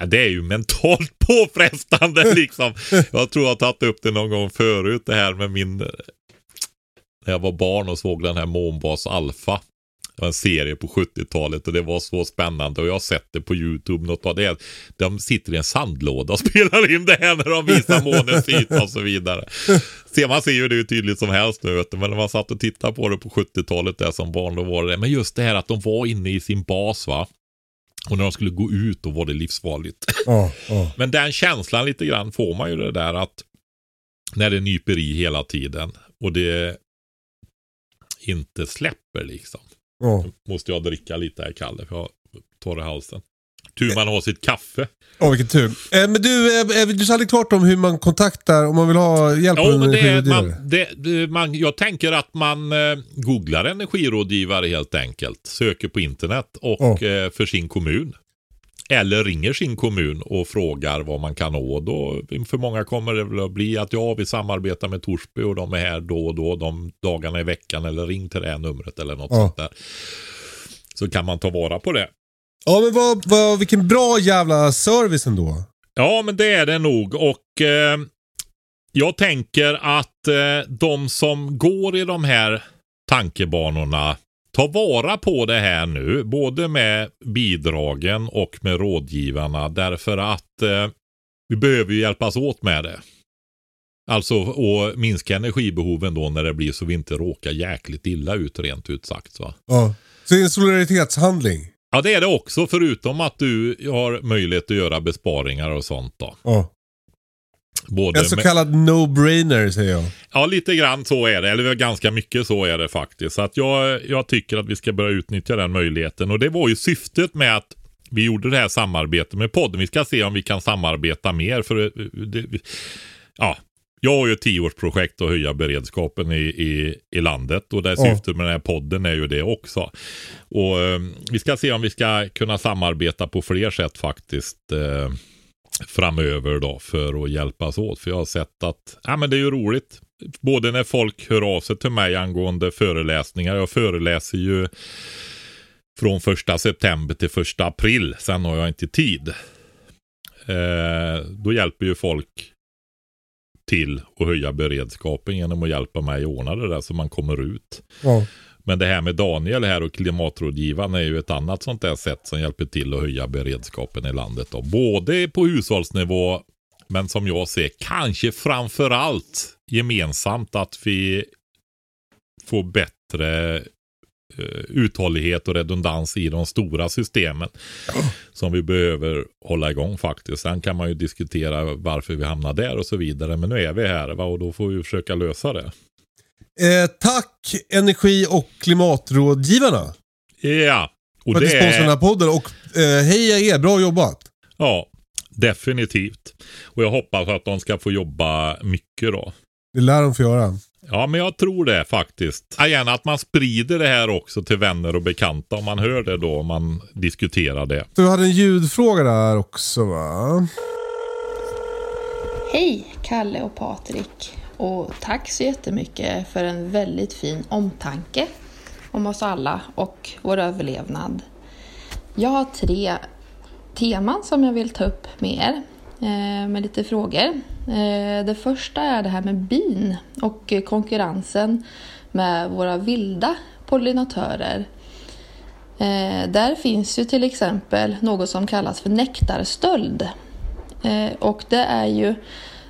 det är ju mentalt påfrestande liksom. Jag tror jag har tagit upp det någon gång förut det här med min... När jag var barn och såg den här Månbas Alpha. Det var en serie på 70-talet och det var så spännande och jag har sett det på YouTube. Något av det. De sitter i en sandlåda och spelar in det här när de visar månens yta och så vidare. Se, man ser ju det hur tydligt som helst nu vet du. Men när man satt och tittade på det på 70-talet där som barn då var det Men just det här att de var inne i sin bas va. Och när de skulle gå ut då var det livsfarligt. Ja, ja. Men den känslan lite grann får man ju det där att när det nyper i hela tiden och det inte släpper liksom. Ja. Måste jag dricka lite här Kalle för jag har torr halsen. Tur man har sitt kaffe. Åh, vilken tur. Eh, men du, eh, eh, du sa aldrig klart om hur man kontaktar om man vill ha hjälp av Ja, en men det, man, det, man, jag tänker att man eh, googlar energirådgivare helt enkelt. Söker på internet och eh, för sin kommun. Eller ringer sin kommun och frågar vad man kan nå. Då, för många kommer det väl att bli att ja, vi samarbetar med Torsby och de är här då och då de dagarna i veckan. Eller ring till det här numret eller något Ja. sånt där. Så kan man ta vara på det. Ja, men vad, vad, vilken bra jävla service ändå. Ja, men det är det nog. Och eh, jag tänker att eh, de som går i de här tankebanorna tar vara på det här nu. Både med bidragen och med rådgivarna. Därför att eh, vi behöver ju hjälpas åt med det. Alltså att minska energibehoven då när det blir så vi inte råkar jäkligt illa ut rent ut sagt. Va? Ja. Så det är en solidaritetshandling. Ja det är det också förutom att du har möjlighet att göra besparingar och sånt då. Ja. Både En så kallad no-brainer säger jag. Ja, lite grann så är det. Eller ganska mycket så är det faktiskt. Så att jag, jag tycker att vi ska börja utnyttja den möjligheten. Och det var ju syftet med att vi gjorde det här samarbetet med podden. Vi ska se om vi kan samarbeta mer. För eh, det, ja, jag har ju ett tioårsprojekt att höja beredskapen i, i, i landet och det Ja. syftet med den här podden är ju det också. Och eh, Vi ska se om vi ska kunna samarbeta på fler sätt faktiskt eh, framöver då för att hjälpas åt. För jag har sett att ja, men det är ju roligt. Både när folk hör av sig till mig angående föreläsningar. Jag föreläser ju från första september till första april. Sen har jag inte tid. Eh, då hjälper ju folk till att höja beredskapen genom att hjälpa mig att ordna det där så man kommer ut. Ja. Men det här med Daniel här och klimatrådgivaren är ju ett annat sånt där sätt som hjälper till att höja beredskapen i landet. Då. Både på hushållsnivå men som jag ser kanske framför allt gemensamt att vi får bättre eh, uthållighet och redundans i de stora systemen. Som vi behöver hålla igång faktiskt. Sen kan man ju diskutera varför vi hamnar där och så vidare. Men nu är vi här va? och då får vi försöka lösa det. Eh, tack energi och klimatrådgivarna Ja, och för att ni sponsrar den här är... podden. Och eh, heja er, bra jobbat. Ja, definitivt. Och jag hoppas att de ska få jobba mycket då. Det lär de få göra. Ja, men jag tror det faktiskt. Ja, gärna att man sprider det här också till vänner och bekanta om man hör det då, om man diskuterar det. Du hade en ljudfråga där också va? Hej Kalle och Patrik och tack så jättemycket för en väldigt fin omtanke om oss alla och vår överlevnad. Jag har tre teman som jag vill ta upp med er eh, med lite frågor. Eh, det första är det här med bin och konkurrensen med våra vilda pollinatörer. Eh, där finns ju till exempel något som kallas för nektarstöld. Och det är ju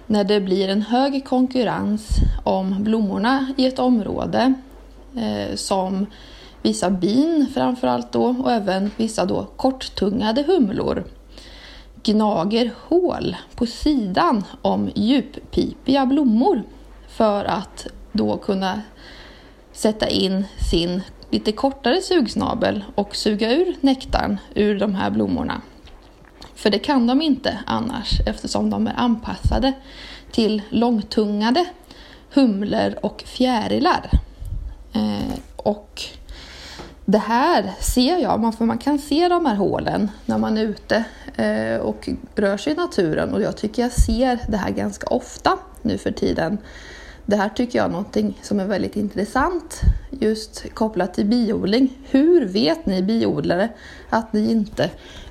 när det blir en hög konkurrens om blommorna i ett område eh, som vissa bin framförallt då och även vissa då korttungade humlor gnager hål på sidan om djuppipiga blommor för att då kunna sätta in sin lite kortare sugsnabel och suga ur nektarn ur de här blommorna. För det kan de inte annars eftersom de är anpassade till långtungade humlor och fjärilar. Eh, och det här ser jag, man, för man kan se de här hålen när man är ute eh, och rör sig i naturen och jag tycker jag ser det här ganska ofta nu för tiden. Det här tycker jag är någonting som är väldigt intressant just kopplat till biodling. Hur vet ni biodlare att ni inte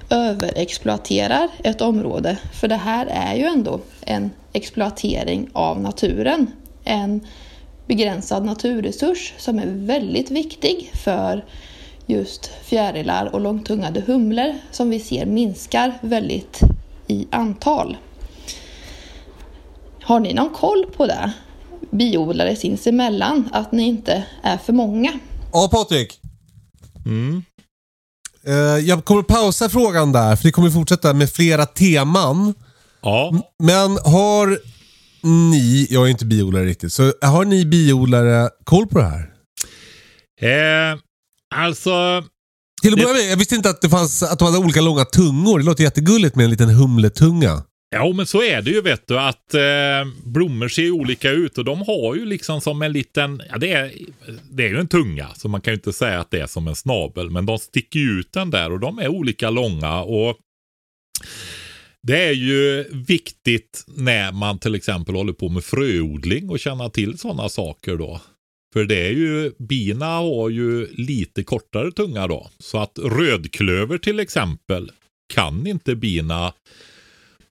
överexploaterar ett område? För det här är ju ändå en exploatering av naturen. En begränsad naturresurs som är väldigt viktig för just fjärilar och långtungade humlor som vi ser minskar väldigt i antal. Har ni någon koll på det? Biodlare sinsemellan, att ni inte är för många? Ja Patrik. Mm. Eh, jag kommer pausa frågan där, för vi kommer fortsätta med flera teman. Ja, Men har ni, jag är inte biodlare riktigt, så har ni biodlare koll på det här? eh, alltså Till att Det- börja med, jag visste inte att, det fanns, att de hade olika långa tungor. Det låter jättegulligt med en liten humletunga. Ja, men så är det ju vet du att eh, blommor ser ju olika ut och de har ju liksom som en liten, ja det är, det är ju en tunga så man kan ju inte säga att det är som en snabel men de sticker ju ut den där och de är olika långa och det är ju viktigt när man till exempel håller på med fröodling och känna till sådana saker då. För det är ju, bina har ju lite kortare tunga då. Så att rödklöver till exempel kan inte bina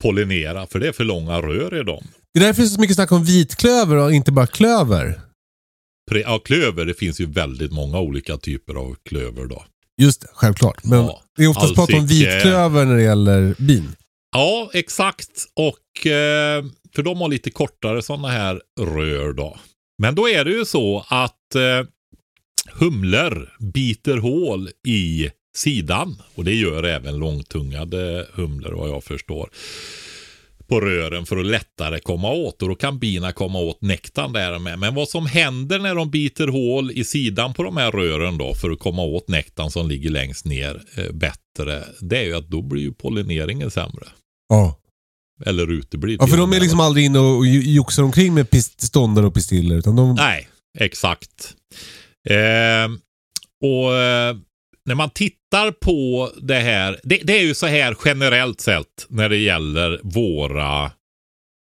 pollinera för det är för långa rör i dem. Det är därför det är så mycket snack om vitklöver och inte bara klöver. Pre- Ja, klöver, det finns ju väldigt många olika typer av klöver då. Just det, självklart. Men Ja. det är oftast prat om vitklöver när det gäller bin. Ja, exakt. Och eh, för de har lite kortare sådana här rör då. Men då är det ju så att eh, humlor biter hål i sidan. Och det gör även långtungade humlor vad jag förstår. På rören för att lättare komma åt. Och då kan bina komma åt nektarn där med. Men vad som händer när de biter hål i sidan på de här rören då för att komma åt nektarn som ligger längst ner eh, bättre det är ju att då blir ju pollineringen sämre. Ja. Eller uteblir. ja, för de är liksom aldrig inne och joxar omkring med ståndare och pistiller. Utan de... Nej, exakt. Eh, och eh, när man tittar på det här, det, det är ju så här generellt sett när det gäller våra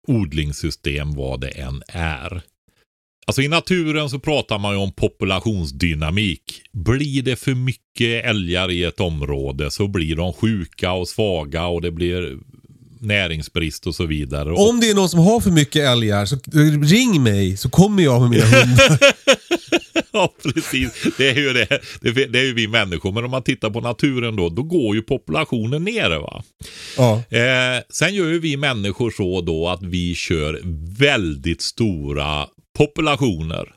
odlingssystem, vad det än är. Alltså i naturen så pratar man ju om populationsdynamik. Blir det för mycket älgar i ett område så blir de sjuka och svaga och det blir näringsbrist och så vidare. Om det är någon som har för mycket älgar så ring mig så kommer jag med mina hundar. ja, precis. Det är ju det. Det är, ju vi människor. Men om man tittar på naturen då, då går ju populationen ner. Va? ja. Eh, sen gör ju vi människor så då att vi kör väldigt stora populationer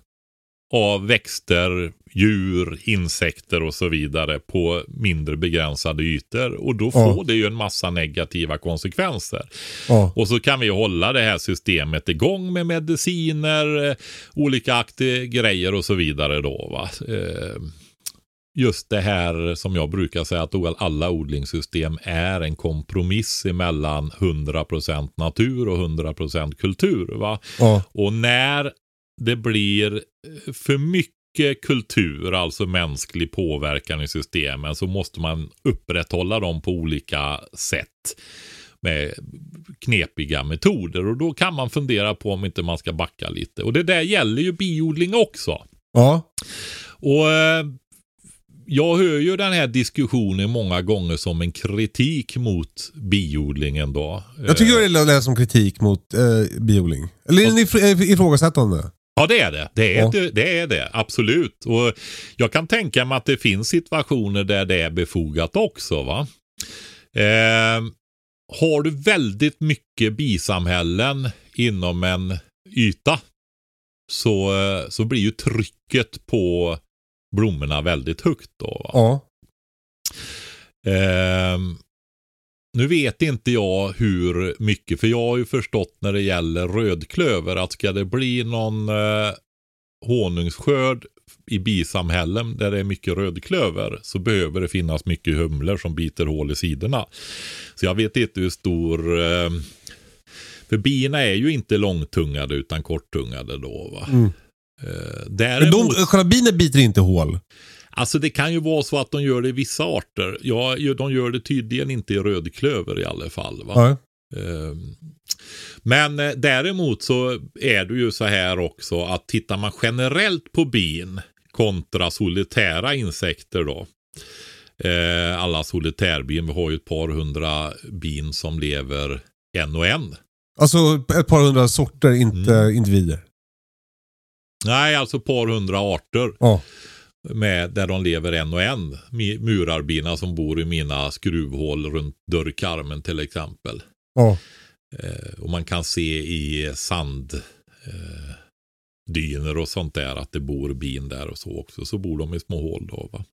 av växter, djur, insekter och så vidare på mindre begränsade ytor. Och då får Ja. det ju en massa negativa konsekvenser. ja. Och så kan vi hålla det här systemet igång med mediciner, eh, olika grejer och så vidare då. Va? Eh, Just det här som jag brukar säga att alla odlingssystem är en kompromiss emellan 100% natur och 100% kultur. Va? ja. Och när det blir för mycket kultur, alltså mänsklig påverkan i systemen, så måste man upprätthålla dem på olika sätt med knepiga metoder. Och då kan man fundera på om inte man ska backa lite. Och det där gäller ju biodling också. ja. Och eh, jag hör ju den här diskussionen många gånger som en kritik mot biodlingen då. Jag tycker det lät som kritik mot eh, biodling. Eller ifr- eh, ifrågasättande. Ja, det är det. Det är, Ja. det, det är det, absolut. Och jag kan tänka mig att det finns situationer där det är befogat också. va. Eh, har du väldigt mycket bisamhällen inom en yta så, eh, så blir ju trycket på blommorna väldigt högt. Då, va? Ja. Ehm, nu vet inte jag hur mycket, för jag har ju förstått när det gäller rödklöver att ska det bli någon eh, honungsskörd i bisamhällen där det är mycket rödklöver så behöver det finnas mycket humlor som biter hål i sidorna. Så jag vet inte hur stor... Eh, för bina är ju inte långtungade utan korttungade då. Va? Mm. Eh, Men däremot... de, själva binen biter inte hål. Alltså det kan ju vara så att de gör det i vissa arter. Ja, de gör det tydligen inte i rödklöver i alla fall. Va? Ja. Ehm, Men eh, däremot så är det ju så här också att tittar man generellt på bin kontra solitära insekter då. Eh, alla solitärbin, vi har ju ett par hundra bin som lever en och en. Alltså ett par hundra sorter, inte Mm. individer. Nej, alltså ett par hundra arter. Ja. Med, där de lever en och en. Murarbina som bor i mina skruvhål runt dörrkarmen till exempel. Ja. Eh, och man kan se i sand eh, dyner och sånt där att det bor bin där och så också. Så bor de i små hål då. Va?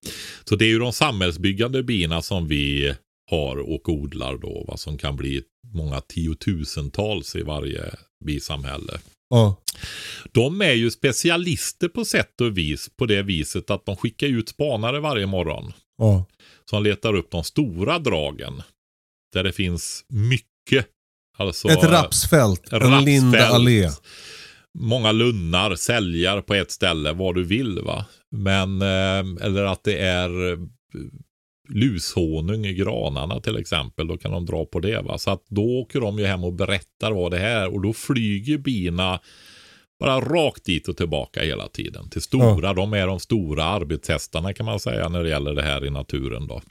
Så det är ju de samhällsbyggande bina som vi har och odlar då. Va? Som kan bli många tiotusentals i varje bisamhälle. Ja. De är ju specialister på sätt och vis på det viset att de skickar ut spanare varje morgon. Ja. Som letar upp de stora dragen. Där det finns mycket. Alltså, Ett rapsfält, en rapsfält, linda allé. Många lunnar, säljar på ett ställe, vad du vill va. Men, eh, eller att det är eh, lushonung i granarna till exempel. Då kan de dra på det va. Så att då åker de ju hem och berättar vad det är. Och då flyger bina bara rakt dit och tillbaka hela tiden. Till stora, de är de stora arbetshästarna kan man säga när det gäller det här i naturen då.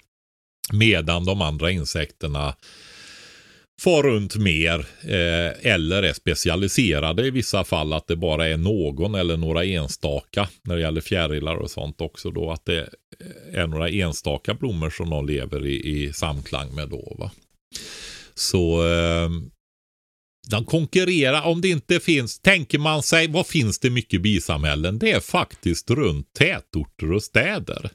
Medan de andra insekterna far runt mer eh, eller är specialiserade i vissa fall att det bara är någon eller några enstaka när det gäller fjärilar och sånt också då att det eh, är några enstaka blommor som de lever i, i samklang med då va. Så eh, de konkurrerar om det inte finns, tänker man sig, vad finns det mycket bisamhällen? Det är faktiskt runt tätorter och städer.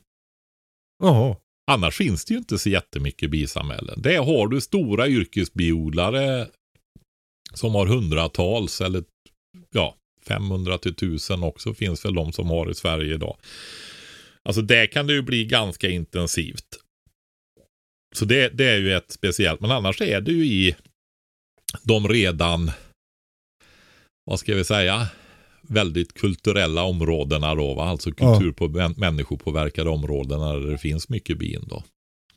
Jaha. Annars finns det ju inte så jättemycket bisamhällen. Det har du stora yrkesbiodlare som har hundratals eller ja, 500 till 1000 också finns väl de som har i Sverige idag. Alltså där kan det ju bli ganska intensivt. Så det, det är ju ett speciellt, men annars är det ju i de redan, vad ska vi säga, väldigt kulturella områdena då, va? alltså kultur på män, människopåverkade områden där det finns mycket bin då.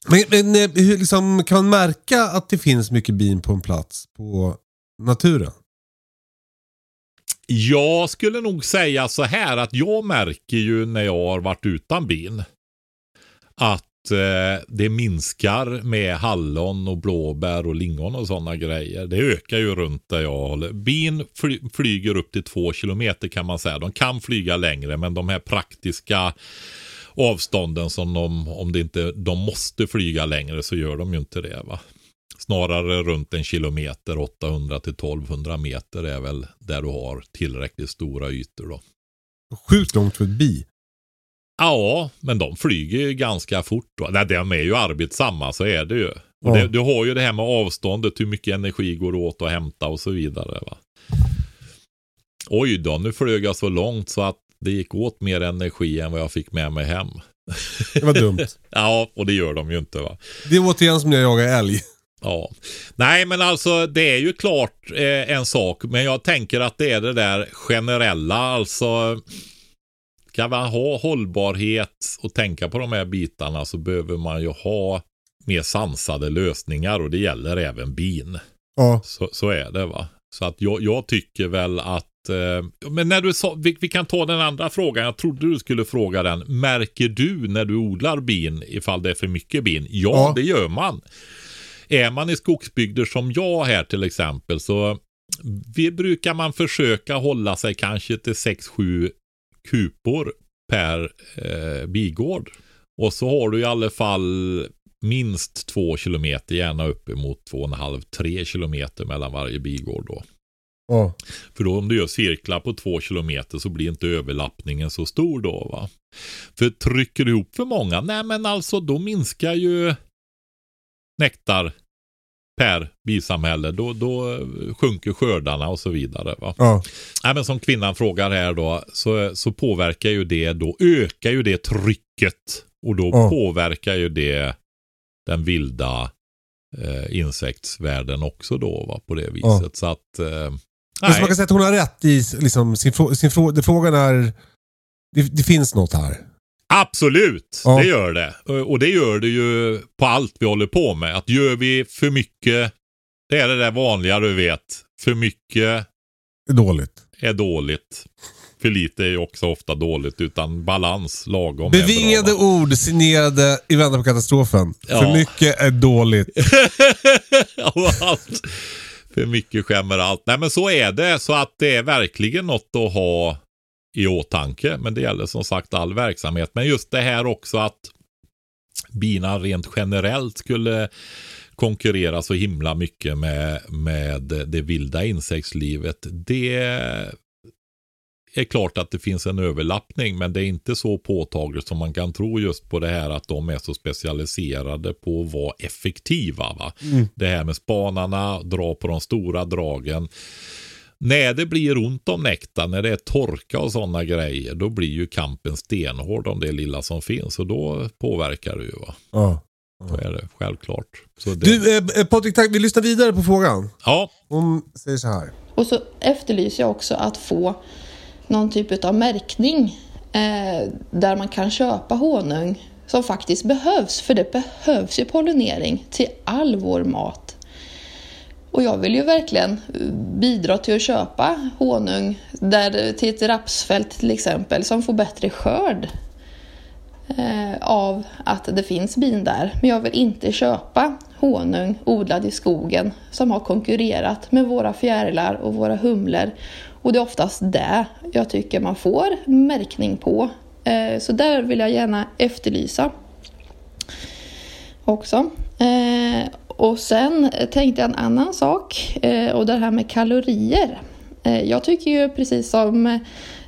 Men, men eh, hur liksom, kan man märka att det finns mycket bin på en plats på naturen? Jag skulle nog säga så här att jag märker ju när jag har varit utan bin att Eh, det minskar med hallon och blåbär och lingon och sådana grejer. Det ökar ju runt där jag håller. Bin fly flyger upp till två kilometer kan man säga. De kan flyga längre men de här praktiska avstånden som de, om det inte, de måste flyga längre så gör de ju inte det. va. Snarare runt en kilometer, 800 till 1200 meter är väl där du har tillräckligt stora ytor då. Sjukt långt för ett bi. Ja, men de flyger ju ganska fort. Då. Nej, de är ju arbetsamma, så är det ju. Ja. Och det, du har ju det här med avståndet, hur mycket energi går åt att hämta och så vidare. Va? Oj då, nu flög jag så långt så att det gick åt mer energi än vad jag fick med mig hem. Det var dumt. Ja, och det gör de ju inte va. Det är återigen som när jag jagar älg. Ja, nej men alltså det är ju klart eh, en sak, men jag tänker att det är det där generella, alltså ska man ha hållbarhet och tänka på de här bitarna så behöver man ju ha mer sansade lösningar och det gäller även bin. Ja. Så, så är det va. Så att jag, jag tycker väl att eh, men när du sa, vi, vi kan ta den andra frågan, jag trodde du skulle fråga den. Märker du när du odlar bin ifall det är för mycket bin? Ja, Ja. det gör man. Är man i skogsbygder som jag här till exempel så vi brukar man försöka hålla sig kanske till 6-7 kupor per eh, bigård. Och så har du i alla fall minst två kilometer, gärna uppemot två och en halv, tre kilometer mellan varje bigård då. Ja. För då om du gör cirklar på två kilometer så blir inte överlappningen så stor då va. För trycker du ihop för många, nej men alltså då minskar ju nektar per bisamhälle. Då, då sjunker skördarna och så vidare va. Ja. Nej, men som kvinnan frågar här då, så, så påverkar ju det då, ökar ju det trycket och då Ja. påverkar ju det den vilda eh, insektsvärlden också då va, på det viset. Ja. Så att, eh, så nej, man kan säga att hon har rätt i liksom, sin, sin det frågan är... Det, det finns något här. Absolut, Ja. det gör det. Och och det gör det ju på allt vi håller på med. Att gör vi för mycket, det är det där vanliga du vet, för mycket är dåligt. är dåligt. För lite är ju också ofta dåligt, utan balans lagom. Bevingade ord signerade i Väntan på katastrofen. Ja. För mycket är dåligt. Allt. För mycket skämmer allt. Nej men så är det. Så att det är verkligen något att ha i åtanke. Men det gäller som sagt all verksamhet. Men just det här också att bina rent generellt skulle konkurrera så himla mycket med, med det vilda insektslivet. Det är klart att det finns en överlappning men det är inte så påtagligt som man kan tro just på det här att de är så specialiserade på att vara effektiva. Va? Det här med spanarna, dra på de stora dragen. När det blir ont om nektar, när det är torka och sådana grejer, då blir ju kampen stenhård om det lilla som finns och då påverkar det ju. Va? Ja. Så är det självklart. Så det, Du, eh, Patrik, tack. vi lyssnar vidare på frågan. ja, Hon säger så här. Och så efterlyser jag också att få någon typ av märkning eh, där man kan köpa honung som faktiskt behövs. För det behövs ju pollinering till all vår mat. Och jag vill ju verkligen eh, bidra till att köpa honung där, till ett rapsfält till exempel som får bättre skörd eh, av att det finns bin där. Men jag vill inte köpa honung odlad i skogen som har konkurrerat med våra fjärilar och våra humlor. Och det är oftast det jag tycker man får märkning på. Eh, så där vill jag gärna efterlysa också. Eh, och sen tänkte jag en annan sak eh, och det här med kalorier. Eh, jag tycker ju precis som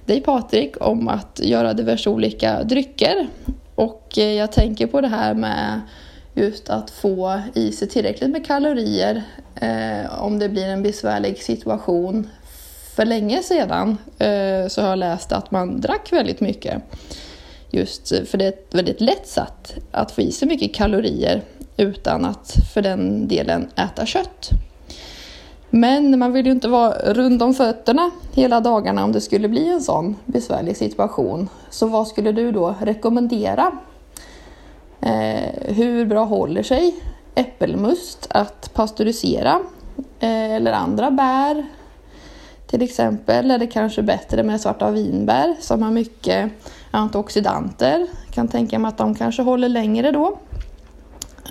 dig Patrik om att göra diverse olika drycker. Och eh, jag tänker på det här med just att få i sig tillräckligt med kalorier eh, om det blir en besvärlig situation. För länge sedan eh, så har jag läst att man drack väldigt mycket. Just för det är ett väldigt lätt sätt att få i sig mycket kalorier utan att för den delen äta kött. Men man vill ju inte vara rund om fötterna hela dagarna om det skulle bli en sån besvärlig situation. Så vad skulle du då rekommendera? Eh, hur bra håller sig äppelmust att pastörisera? Eh, eller andra bär? Till exempel är det kanske bättre med svarta vinbär som har mycket antioxidanter. Kan tänka mig att de kanske håller längre då.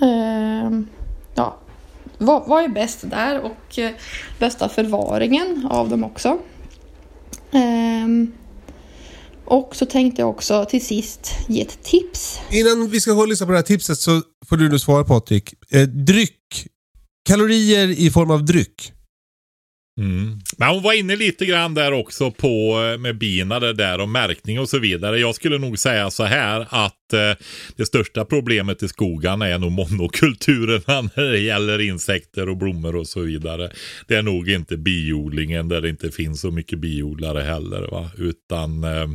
Eh, ja, vad, vad är bäst där och eh, bästa förvaringen av dem också. Ehm, och så tänkte jag också till sist ge ett tips. Innan vi ska lyssna på det här tipset så får du nu svara Patrik. Eh, dryck. Kalorier i form av dryck. Mm. Men hon var inne lite grann där också på eh, med bina det där och märkning och så vidare. Jag skulle nog säga så här att eh, det största problemet i skogarna är nog monokulturerna när det gäller insekter och blommor och så vidare. Det är nog inte biodlingen där det inte finns så mycket biodlare heller. Va? Utan eh,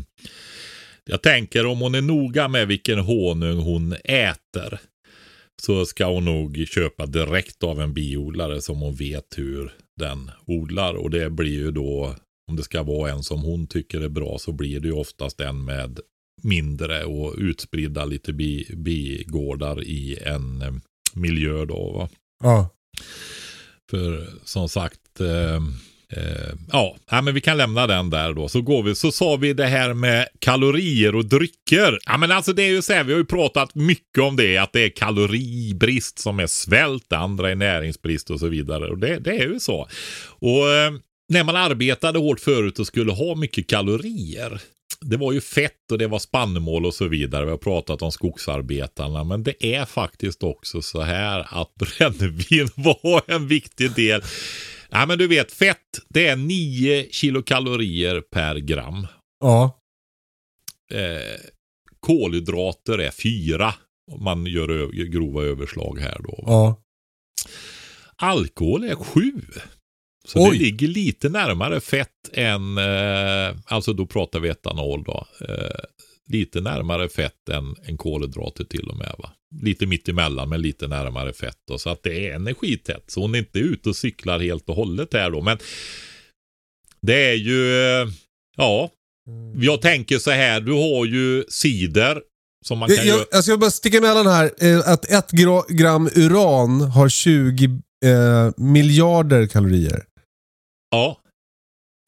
jag tänker om hon är noga med vilken honung hon äter så ska hon nog köpa direkt av en biodlare som hon vet hur den odlar. Och det blir ju då, om det ska vara en som hon tycker är bra, så blir det ju oftast en med mindre och utspridda lite bi, bigårdar i en eh, miljö då. Va? Ja. För som sagt, eh, Eh, ja, men vi kan lämna den där då. Så går vi, så sa vi det här med kalorier och drycker. Ja, men alltså det är ju så här, vi har ju pratat mycket om det, att det är kaloribrist som är svält, det andra är näringsbrist och så vidare. Och det, det är ju så. Och eh, när man arbetade hårt förut och skulle ha mycket kalorier, det var ju fett och det var spannmål och så vidare. Vi har pratat om skogsarbetarna. Men det är faktiskt också så här att brännvin var en viktig del Ja, men du vet, fett det är 9 kilokalorier per gram. Ja. Eh, kolhydrater är 4. Om man gör grova överslag här då. Ja. Alkohol är 7. Så Oj. det ligger lite närmare fett än, eh, alltså då pratar vi etanol då. Eh, lite närmare fett än, än kolhydrater till och med. Va? Lite mitt emellan men lite närmare fett. Då, så att det är energitätt. Så hon är inte ute och cyklar helt och hållet här då. Men det är ju, ja. Jag tänker så här, du har ju cider. Som man kan jag. Jag, alltså jag bara sticka emellan här. Eh, att ett gram uran har 20 eh, miljarder kalorier. Ja.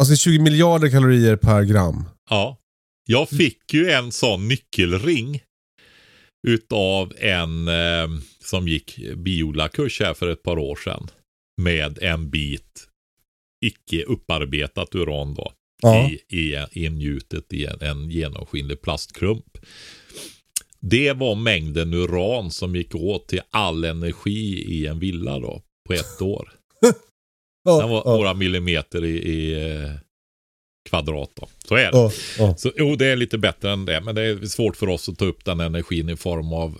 Alltså 20 miljarder kalorier per gram. Ja. Jag fick ju en sån nyckelring utav en eh, som gick biodlarkurs här för ett par år sedan. Med en bit icke upparbetat uran då. Ja. I, i, ingjutet i en, en genomskinlig plastklump. Det var mängden uran som gick åt till all energi i en villa då på ett år. ja, Den var ja. några millimeter i, i eh, kvadrat. Då. Så är det. Oh, oh. Så, jo, det är lite bättre än det. Men det är svårt för oss att ta upp den energin i form av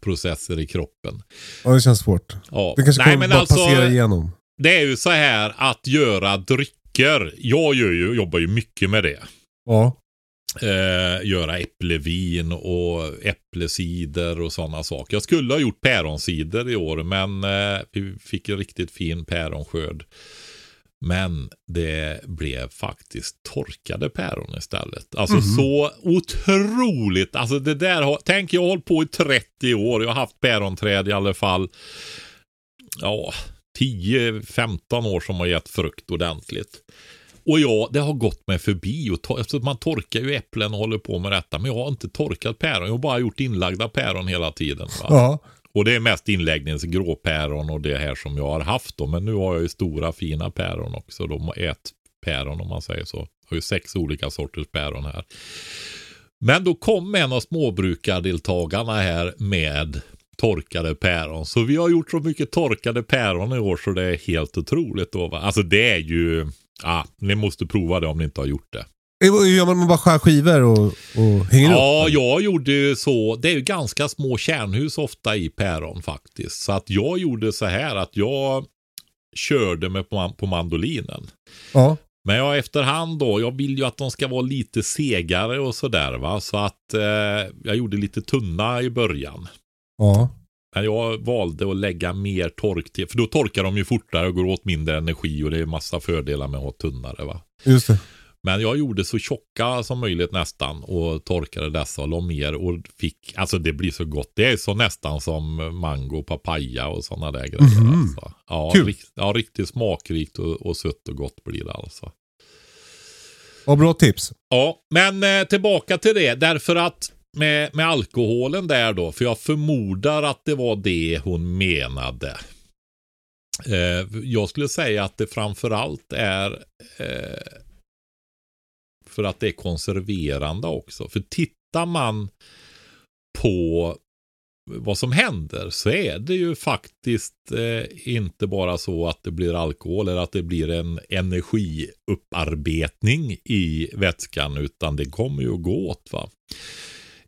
processer i kroppen. Ja, det känns svårt. Ja. Det kanske kommer bara alltså, passera igenom. Det är ju så här att göra drycker. Jag gör ju, jobbar ju mycket med det. Ja. Eh, göra äpplevin och äpplecider och sådana saker. Jag skulle ha gjort päronsider i år men eh, vi fick en riktigt fin päronskörd. Men det blev faktiskt torkade päron istället. Alltså mm -hmm. så otroligt. Alltså det där har, tänk jag har hållit på i 30 år. Jag har haft päronträd i alla fall. Ja, 10-15 år som har gett frukt ordentligt. Och ja, det har gått mig förbi. Och to man torkar ju äpplen och håller på med detta. Men jag har inte torkat päron. Jag har bara gjort inlagda päron hela tiden. Va? Ja. Och det är mest inläggningsgråpäron och det här som jag har haft då. Men nu har jag ju stora fina päron också. De ett päron om man säger så. Jag har ju sex olika sorters päron här. Men då kom en av småbrukardeltagarna här med torkade päron. Så vi har gjort så mycket torkade päron i år så det är helt otroligt. Då, Alltså det är ju, ja, ni måste prova det om ni inte har gjort det. Gör man bara skär skivor och, och hänger ja, upp? Ja, jag gjorde ju så. Det är ju ganska små kärnhus ofta i päron faktiskt. Så att jag gjorde så här att jag körde med på, på mandolinen. Ja. Men jag efterhand då, jag vill ju att de ska vara lite segare och sådär va. Så att eh, jag gjorde lite tunna i början. Ja. Men jag valde att lägga mer tork till, för då torkar de ju fortare och går åt mindre energi och det är massa fördelar med att ha tunnare. Va? Just det. Men jag gjorde så tjocka som möjligt nästan och torkade dessa och la mer och fick, alltså det blir så gott. Det är så nästan som mango, papaya och sådana där grejer. Mhm. Alltså. Ja, Kul. rikt, ja, riktigt smakrikt och, och sött och gott blir det alltså. Vad bra tips. Ja, men eh, tillbaka till det. Därför att med, med alkoholen där då, för jag förmodar att det var det hon menade. Eh, jag skulle säga att det framförallt är eh, för att det är konserverande också. För tittar man på vad som händer så är det ju faktiskt eh, inte bara så att det blir alkohol eller att det blir en energiupparbetning i vätskan utan det kommer ju att gå åt. Va?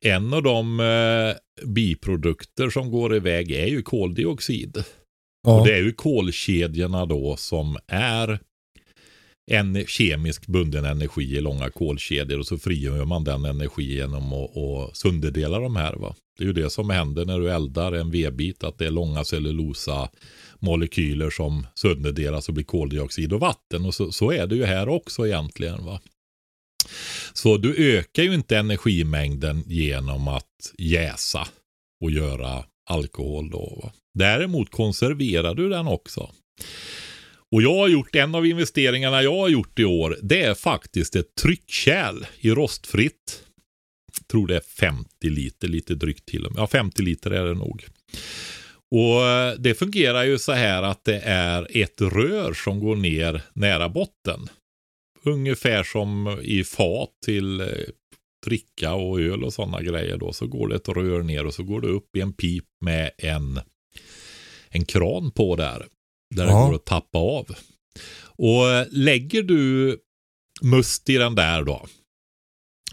En av de eh, biprodukter som går iväg är ju koldioxid. Ja. Och det är ju kolkedjorna då som är en kemisk bunden energi i långa kolkedjor och så frigör man den energi genom att, och sönderdela de här. Va? Det är ju det som händer när du eldar en vedbit, att det är långa cellulosa molekyler som sönderdelas och blir koldioxid och vatten. Och så, så är det ju här också egentligen. va. Så du ökar ju inte energimängden genom att jäsa och göra alkohol då. Va? Däremot konserverar du den också. Och jag har gjort, en av investeringarna jag har gjort i år, det är faktiskt ett tryckkärl i rostfritt. Jag tror det är 50 liter, lite drygt till och med. Ja, 50 liter är det nog. Och eh, det fungerar ju så här att det är ett rör som går ner nära botten. Ungefär som i fat till eh, dricka och öl och sådana grejer då. Så går det ett rör ner och så går det upp i en pip med en, en kran på där. Där det Ja. går att tappa av. Och eh, lägger du must i den där då.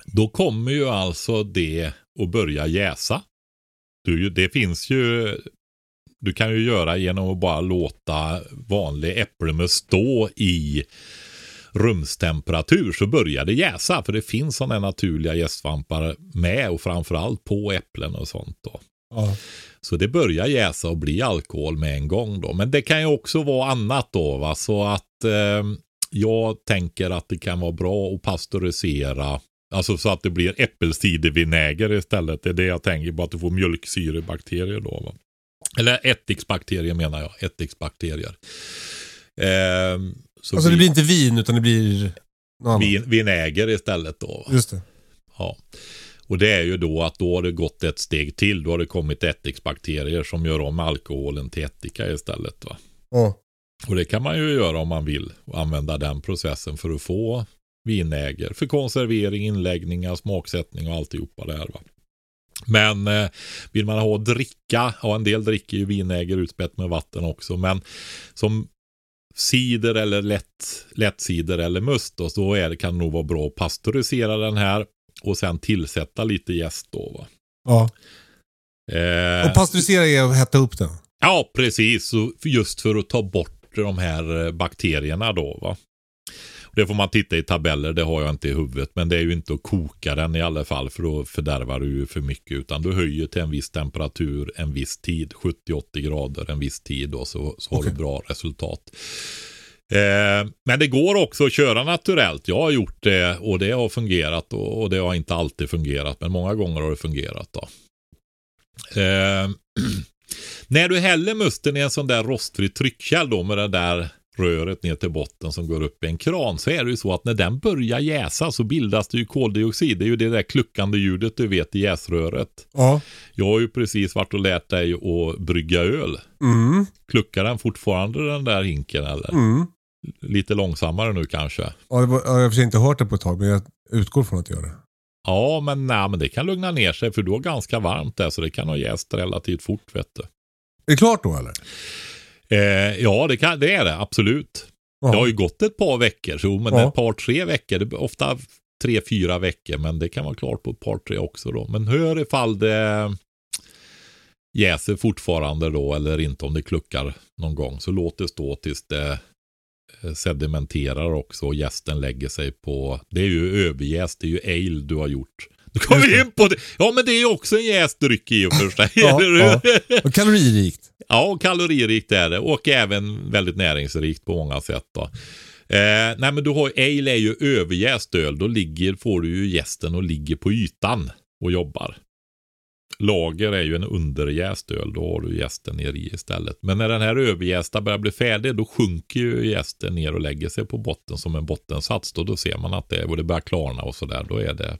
Då kommer ju alltså det att börja jäsa. Du, det finns ju du kan ju göra genom att bara låta vanlig äppelmust stå i rumstemperatur så börjar det jäsa. För det finns sådana naturliga jästsvampar med och framförallt på äpplen och sånt. Då. Ja. Så det börjar jäsa och bli alkohol med en gång då. Men det kan ju också vara annat då. Va? Så att eh, jag tänker att det kan vara bra att pasteurisera. Alltså så att det blir äppelcidervinäger istället. Det är det jag tänker på. Att du får mjölksyrebakterier då. Va? Eller ättiksbakterier menar jag. Ättiksbakterier. Eh, så Alltså det blir inte vin utan det blir vin, vinäger istället då. Va? Just det. Ja. Och det är ju då att då har det gått ett steg till. Då har det kommit ättiksbakterier som gör om alkoholen till ättika istället. Va? Ja. Och det kan man ju göra om man vill. Och använda den processen för att få vinäger. För konservering, inläggningar, smaksättning och alltihopa det här. Va? Men eh, vill man ha dricka, ja en del dricker ju vinäger utspätt med vatten också. Men som cider eller lätt, lättcider eller must då, så är det, kan det nog vara bra att pasteurisera den här och sen tillsätta lite jäst då. Va? ja. Eh, Och pasteurisera är att hetta upp den. Ja, precis. Just för att ta bort de här eh, bakterierna då. va. Det får man titta i tabeller, det har jag inte i huvudet. Men det är ju inte att koka den i alla fall för då fördärvar du ju för mycket. Utan du höjer till en viss temperatur en viss tid, 70-80 grader en viss tid då, så, så har du bra resultat. Eh, men det går också att köra naturellt. Jag har gjort det och det har fungerat och, och det har inte alltid fungerat. Men många gånger har det fungerat. då. Eh, när du häller musten i en sån där rostfri tryckkärl då med det där röret ner till botten som går upp i en kran så är det ju så att när den börjar jäsa så bildas det ju koldioxid. Det är ju det där kluckande ljudet du vet i jäsröret. Ja. Jag har ju precis varit och lärt dig att brygga öl. Mm. Kluckar den fortfarande den där hinken eller? Mm. Lite långsammare nu kanske? Ja, var, jag har inte hört det på ett tag, men jag utgår från att det gör det. Ja, men, nej, men det kan lugna ner sig för du har ganska varmt där så det kan ha jäst relativt fort vet du. Är det klart då eller? Eh, ja, det, kan, det är det absolut. Ja. Det har ju gått ett par veckor, så, men ett par, tre veckor. Det är ofta tre, fyra veckor, men det kan vara klart på ett par, tre också då. Men hör ifall det jäser fortfarande då, eller inte om det kluckar någon gång. Så låt det stå tills det sedimenterar också och jästen lägger sig på, det är ju överjäst, det är ju ale du har gjort. Då kommer vi in på det. Ja, men det är ju också en jäst dryck i och för sig. Ja, ja. Och kaloririkt. Ja, och kaloririkt är det och även väldigt näringsrikt på många sätt. Då. Eh, nej, men du har ale är ju överjäst öl. Då ligger, får du ju gästen och ligger på ytan och jobbar. Lager är ju en underjäst öl. Då har du gästen ner i istället. Men när den här överjästa börjar bli färdig då sjunker ju gästen ner och lägger sig på botten som en bottensats. Då, då ser man att det, och det börjar klarna och sådär. Då är det,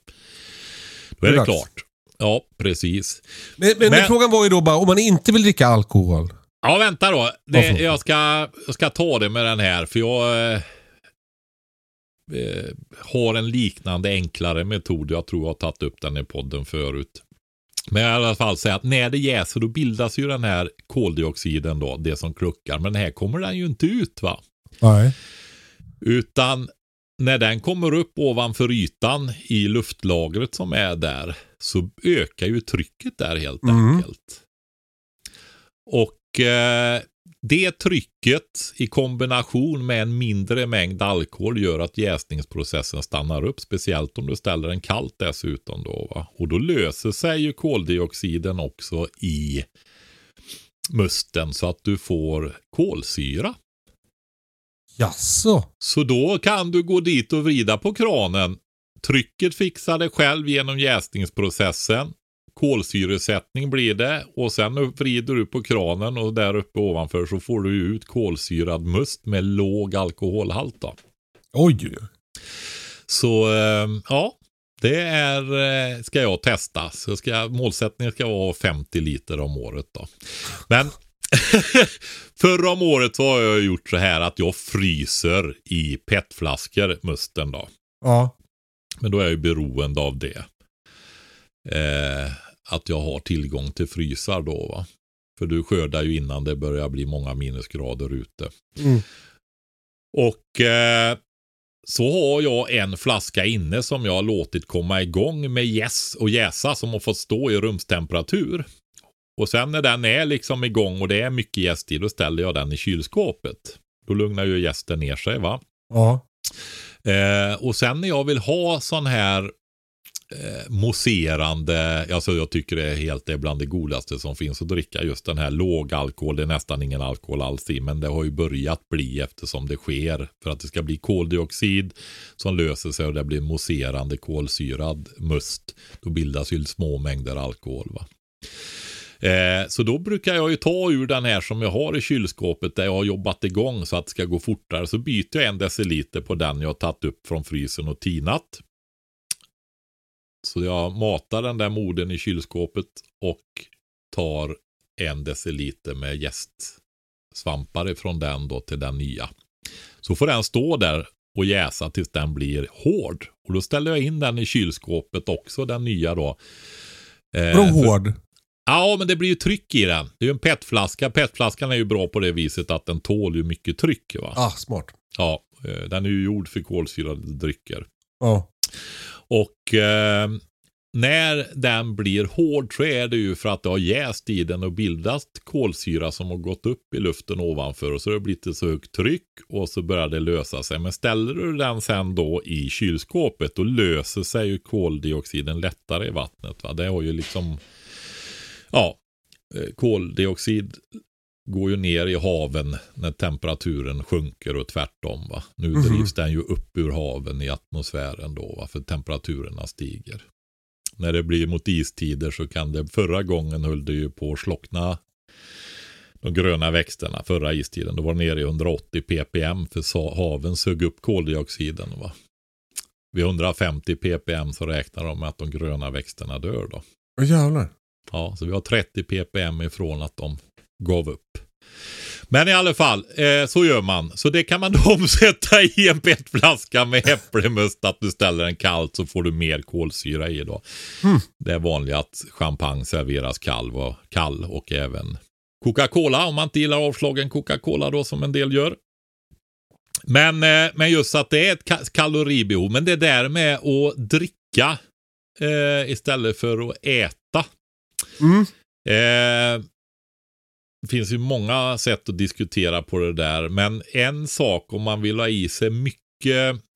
då är det Dags. klart. Ja, precis. Men, men, Men- frågan var ju då bara om man inte vill dricka alkohol. Ja, vänta då. Det, jag, ska, jag ska ta det med den här, för jag eh, eh, har en liknande enklare metod. Jag tror jag har tagit upp den i podden förut. Men i alla fall säga att när det jäser då bildas ju den här koldioxiden då, det som kluckar. Men här kommer den ju inte ut va. Nej. Utan när den kommer upp ovanför ytan i luftlagret som är där så ökar ju trycket där helt Mm. enkelt. Och eh, det trycket i kombination med en mindre mängd alkohol gör att jäsningsprocessen stannar upp. Speciellt om du ställer den kallt dessutom. Då, va? Och då löser sig ju koldioxiden också i musten så att du får kolsyra. Jaså? Så då kan du gå dit och vrida på kranen. Trycket fixar det själv genom jäsningsprocessen. Kolsyresättning blir det och sen vrider du på kranen och där uppe ovanför så får du ut kolsyrad must med låg alkoholhalt. Då. Oj. Så eh, ja, det är, eh, ska jag testa. Så ska, målsättningen ska vara 50 liter om året. Då. Men förra om året så har jag gjort så här att jag fryser i petflaskor musten då. Ja. Men då är jag ju beroende av det. Eh, att jag har tillgång till frysar då va. För du skördar ju innan det börjar bli många minusgrader ute. Mm. Och eh, så har jag en flaska inne som jag har låtit komma igång med jäs och jäsa som har fått stå i rumstemperatur. Och sen när den är liksom igång och det är mycket jäst i, då ställer jag den i kylskåpet. Då lugnar ju jästen ner sig va. Ja. Eh, och sen när jag vill ha sån här eh, mousserande, alltså jag tycker det är helt det är bland det godaste som finns att dricka just den här låg alkohol. Det är nästan ingen alkohol alls i, men det har ju börjat bli eftersom det sker för att det ska bli koldioxid som löser sig och det blir mousserande kolsyrad must. Då bildas ju små mängder alkohol. Va? Eh, så då brukar jag ju ta ur den här som jag har i kylskåpet där jag har jobbat igång så att det ska gå fortare. Så byter jag en deciliter på den jag har tagit upp från frysen och tinat. Så jag matar den där moden i kylskåpet och tar en deciliter med jästsvampar ifrån den då till den nya. Så får den stå där och jäsa tills den blir hård. Och då ställer jag in den i kylskåpet också, den nya då. Eh, Vadå för- hård? Ja, men det blir ju tryck i den. Det är ju en petflaska. Petflaskan är ju bra på det viset att den tål ju mycket tryck. Va? Ah, smart. Ja, eh, den är ju gjord för kolsyrade drycker. Ja. Och eh, när den blir hård så är det ju för att det har jäst i den och bildat kolsyra som har gått upp i luften ovanför och så har det blivit ett så högt tryck och så börjar det lösa sig. Men ställer du den sen då i kylskåpet då löser sig ju koldioxiden lättare i vattnet. Va? Det har ju liksom, ja, eh, koldioxid går ju ner i haven när temperaturen sjunker och tvärtom. Va? Nu Mhm. drivs den ju upp ur haven i atmosfären då, va? för temperaturerna stiger. När det blir mot istider så kan det, förra gången höll det ju på att slockna de gröna växterna, förra istiden. Då var det nere i 180 ppm för haven sög upp koldioxiden. Va? Vid 150 ppm så räknar de med att de gröna växterna dör då. Åh jävlar. Ja, så vi har 30 ppm ifrån att de gav upp. Men i alla fall, eh, så gör man. Så det kan man då omsätta i en petflaska med äpplemust. Att du ställer den kallt så får du mer kolsyra i då. Det är vanligt att champagne serveras kall och, kall och även Coca-Cola om man inte gillar avslagen Coca-Cola då som en del gör. Men, eh, men just att det är ett ka- kaloribehov. Men det där med att dricka eh, istället för att äta. Mm. Eh, det finns ju många sätt att diskutera på det där. Men en sak om man vill ha i sig mycket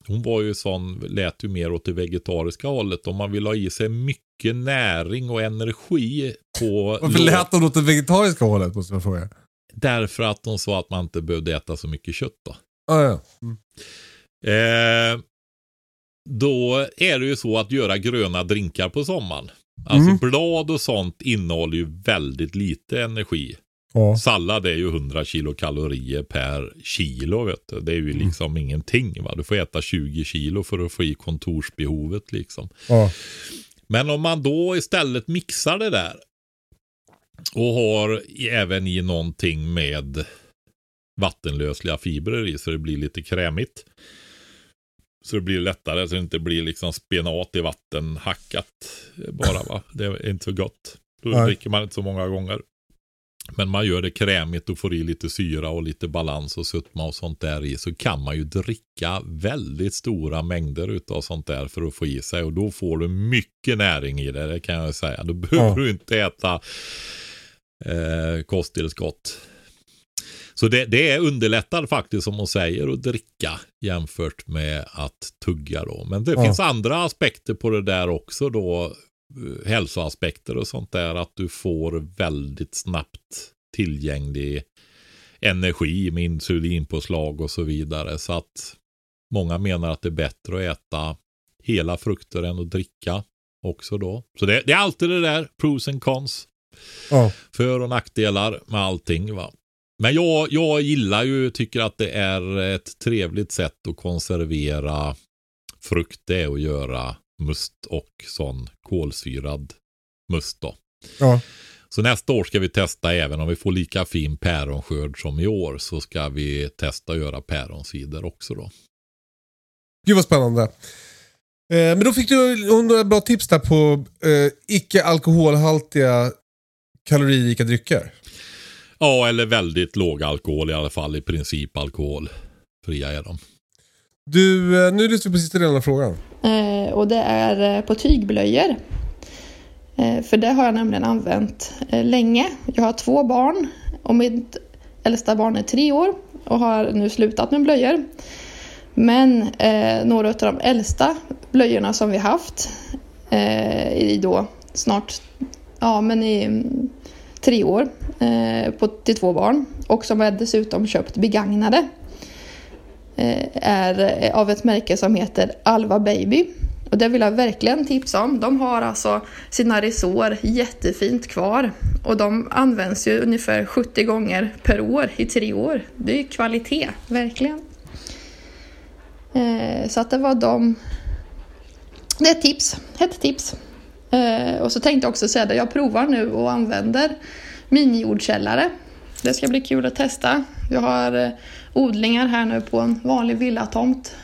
hon var ju sån, lät ju mer åt det vegetariska hållet. Om man vill ha i sig mycket näring och energi på... Varför lät hon åt det vegetariska hållet måste jag fråga? Därför att hon sa att man inte behövde äta så mycket kött då. Ah, ja. Mm. Eh, då är det ju så att göra gröna drinkar på sommaren. Alltså Mm. blad och sånt innehåller ju väldigt lite energi. Ja. Sallad är ju 100 kilokalorier per kilo. Vet du. Det är ju Mm. liksom ingenting. Va? Du får äta 20 kilo för att få i kontorsbehovet. Liksom. Ja. Men om man då istället mixar det där och har även i någonting med vattenlösliga fibrer i så det blir lite krämigt. Så det blir lättare så det inte blir liksom spenat i vatten hackat bara va. Det är inte så gott. Då Nej. dricker man inte så många gånger. Men man gör det krämigt och får i lite syra och lite balans och sötma och sånt där i så kan man ju dricka väldigt stora mängder utav sånt där för att få i sig och då får du mycket näring i det, det kan jag säga. Då behöver Ja. du inte äta eh, kosttillskott. Så det, det är underlättar faktiskt som hon säger att dricka jämfört med att tugga då. Men det Ja. finns andra aspekter på det där också då. Eh, Hälsoaspekter och sånt där. Att du får väldigt snabbt tillgänglig energi med insulinpåslag och så vidare. Så att många menar att det är bättre att äta hela frukter än att dricka också då. Så det, det är alltid det där, pros and cons. Ja. För och nackdelar med allting. Va? Men jag, jag gillar ju, tycker att det är ett trevligt sätt att konservera frukt. Det är att göra must och sån kolsyrad must då. Ja. Så nästa år ska vi testa, även om vi får lika fin päronskörd som i år, så ska vi testa att göra päronsider också då. Gud vad spännande. Eh, men då fick du några bra tips där på eh, icke alkoholhaltiga kaloririka drycker. Ja, eller väldigt låg alkohol i alla fall. I princip alkoholfria är de. Du, eh, nu lyssnar vi på sista delen av frågan. Eh, och det är eh, på tygblöjor. Eh, för det har jag nämligen använt eh, länge. Jag har två barn och mitt äldsta barn är tre år och har nu slutat med blöjor. Men eh, några av de äldsta blöjorna som vi haft eh, i då snart, ja men i mm, tre år eh, på, till två barn och som jag dessutom köpt begagnade Eh, är eh, av ett märke som heter Alva Baby. Och det vill jag verkligen tipsa om. De har alltså sina resår jättefint kvar. Och de används ju ungefär 70 gånger per år i tre år. Det är kvalitet, verkligen. Eh, så att det var de... Det är ett tips. Ett tips. Och så tänkte jag också säga det, jag provar nu och använder minijordkällare. Det ska bli kul att testa. Jag har odlingar här nu på en vanlig villatomt.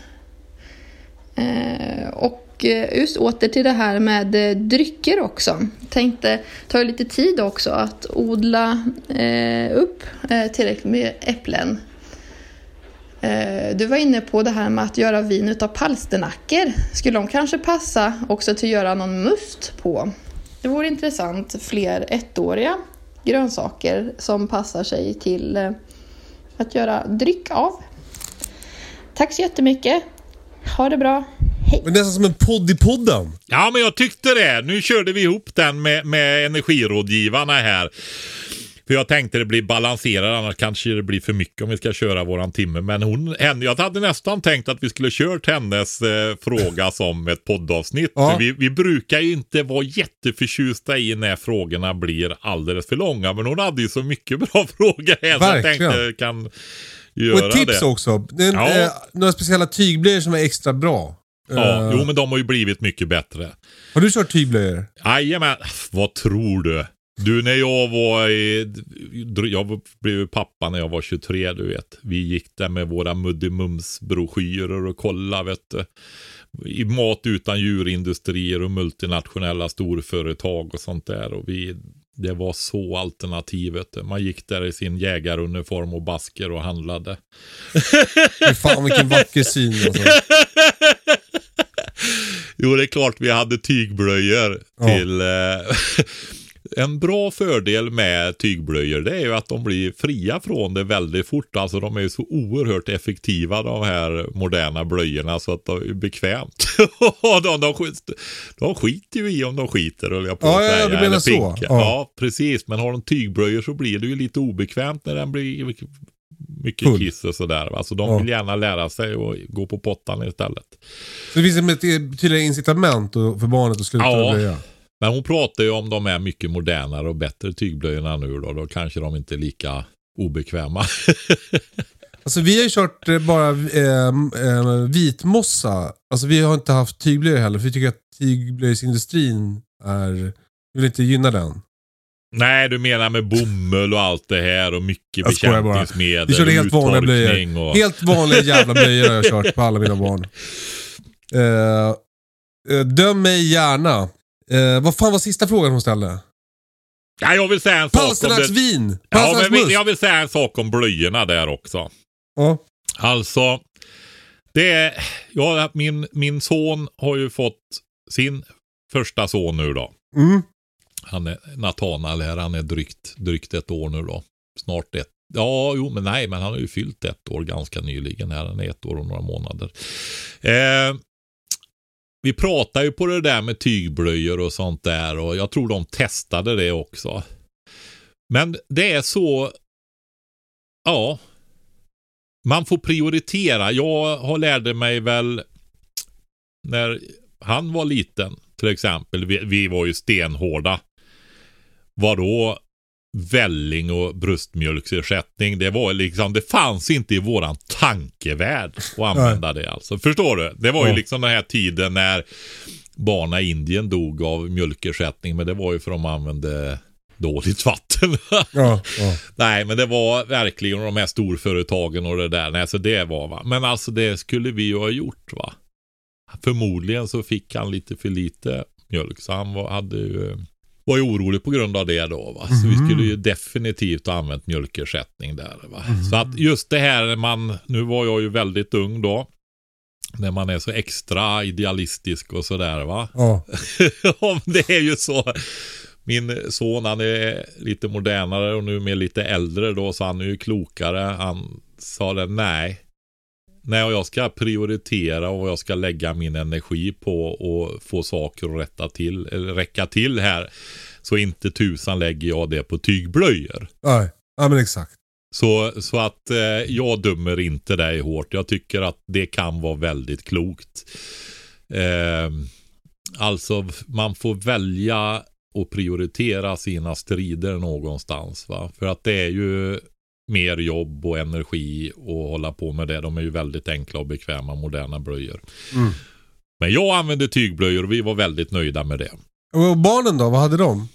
Eh, och eh, just åter till det här med eh, drycker också. Tänkte ta lite tid också att odla upp tillräckligt med äpplen. Du var inne på det här med att göra vin utav palsternackor. Skulle de kanske passa också till att göra någon must på? Det vore intressant. Fler ettåriga grönsaker som passar sig till eh, att göra dryck av. Tack så jättemycket. Ha det bra. Hej! Men nästan som en podd i podden. Ja, men jag tyckte det. Nu körde vi ihop den med, med energirådgivarna här. För jag tänkte det blir balanserat, annars kanske det blir för mycket om vi ska köra våran timme. Men hon, henne, jag hade nästan tänkt att vi skulle kört hennes eh, fråga som ett poddavsnitt. Ja. Vi, vi brukar ju inte vara jätteförtjusta i när frågorna blir alldeles för långa. Men hon hade ju så mycket bra frågor här så jag tänkte kan Och göra ett tips det. också. Det är en, Ja. eh, några speciella tygblöjor som är extra bra. Ja, Eh, jo men de har ju blivit mycket bättre. Har du kört tygblöjor? Jajamän, vad tror du? Du när jag var i, jag blev pappa när jag var 23 du vet. Vi gick där med våra Muddimums broschyrer och kollade vet du. I mat utan djurindustrier och multinationella storföretag och sånt där. Och vi, det var så alternativet. Man gick där i sin jägaruniform och basker och handlade. Fy fan vilken vacker syn alltså. Jo, det är klart vi hade tygblöjor Ja. till... Eh, En bra fördel med tygblöjor det är ju att de blir fria från det väldigt fort. Alltså de är ju så oerhört effektiva de här moderna blöjorna så att det är bekvämt. de, de, skit, de skiter ju i om de skiter höll jag på Ja, att ja, du menar eller så. Ja. Ja. precis. Men har de tygblöjor så blir det ju lite obekvämt när den blir mycket Full. kiss och sådär. va. Så de Ja. vill gärna lära sig och gå på pottan istället. Så det finns ett tydligare incitament för barnet att sluta Ja. blöja. Men hon pratar ju om de är mycket modernare och bättre tygblöjorna nu då. Då kanske de inte är lika obekväma. Alltså vi har ju kört eh, bara eh, eh, vitmossa. Alltså vi har inte haft tygblöjor heller för vi tycker att tygblöjsindustrin är... Vi vill inte gynna den. Nej, du menar med bomull och allt det här och mycket Jag bekämpningsmedel. Vi körde helt vanliga blöjor. Och... Helt vanliga jävla blöjor har jag kört på alla mina barn. Eh, eh, döm mig gärna. Eh, vad fan var sista frågan hon ställde? Ja, jag vill säga en sak om det. vin! Ja, men jag vill säga en sak om blöjorna där också. Ja. Alltså, det är, ja, min, min son har ju fått sin första son nu då. Mm. Han är Nathanael här, han är drygt, drygt ett år nu då. Snart ett. Ja, jo, men nej, men han har ju fyllt ett år ganska nyligen här. Han är ett år och några månader. Eh, vi pratar ju på det där med tygblöjor och sånt där och jag tror de testade det också. Men det är så, ja, man får prioritera. Jag har lärde mig väl när han var liten till exempel. Vi, vi var ju stenhårda. Vadå välling och bröstmjölksersättning? Det var liksom, det fanns inte i våran tankevärld att använda det alltså. Förstår du? Det var ju liksom den här tiden när barna i Indien dog av mjölkersättning. Men det var ju för att de använde dåligt vatten. Ja, ja. Nej, men det var verkligen de här storföretagen och det där. Nej, så det var va. Men alltså det skulle vi ju ha gjort va. Förmodligen så fick han lite för lite mjölk. Så han var, hade ju, var ju orolig på grund av det då va. Så vi skulle ju definitivt ha använt mjölkersättning där va. Så att just det här man, nu var jag ju väldigt ung då. När man är så extra idealistisk och sådär va. ja. Det är ju så. Min son han är lite modernare och nu med lite äldre då så han är ju klokare. Han sa det nej. När jag ska prioritera och jag ska lägga min energi på och få saker att rätta till, eller räcka till här. Så inte tusan lägger jag det på tygblöjor. Nej. Ja men exakt. Så, så att eh, jag dömer inte dig hårt. Jag tycker att det kan vara väldigt klokt. Eh, alltså man får välja och prioritera sina strider någonstans. Va? För att det är ju mer jobb och energi och hålla på med det. De är ju väldigt enkla och bekväma moderna blöjor. Mm. Men jag använde tygblöjor och vi var väldigt nöjda med det. Och barnen då, vad hade de?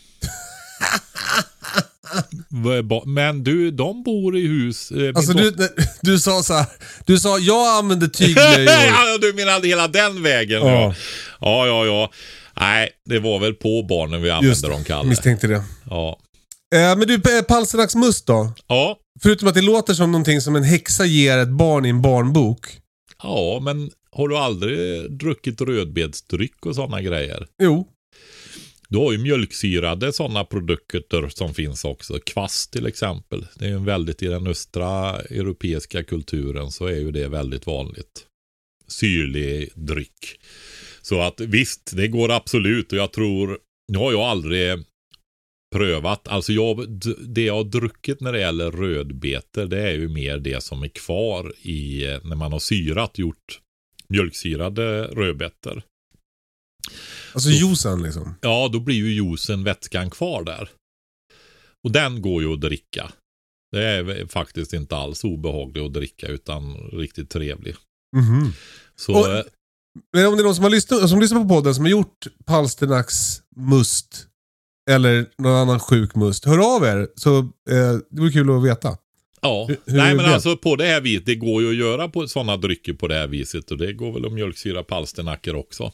Men du, de bor i hus. eh, Alltså du, du sa så här. Du sa jag använder tygblöjor. ja, du menar hela den vägen? Ja. Ja. ja, ja, ja. Nej, det var väl på barnen vi använde Just dem, Kalle. misstänkte det. Ja. Eh, men du, eh, Palsternacks must då? ja. Förutom att det låter som någonting som en häxa ger ett barn i en barnbok. Ja, men har du aldrig druckit rödbetsdryck och sådana grejer? Jo. Du har ju mjölksyrade sådana produkter som finns också. Kvast till exempel. Det är ju väldigt, i den östra europeiska kulturen så är ju det väldigt vanligt. Syrlig dryck. Så att visst, det går absolut och jag tror, nu har jag aldrig prövat, alltså jag, det jag har druckit när det gäller rödbetor det är ju mer det som är kvar i, eh, när man har syrat gjort mjölksyrade rödbetor. Alltså Så- juicen liksom. Ja, då blir ju juicen, vätskan kvar där. Och den går ju att dricka. Det är faktiskt inte alls obehaglig att dricka utan riktigt trevlig. Mhm. Så Och- eh, Men om det är någon som, har lyssnat, som lyssnar på podden som har gjort Palsternacks must eller någon annan sjuk must. Hör av er. Så eh, det vore kul att veta. ja, hur- nej men alltså på det här viset, det går ju att göra på sådana drycker på det här viset och det går väl att mjölksyra palsternackor också.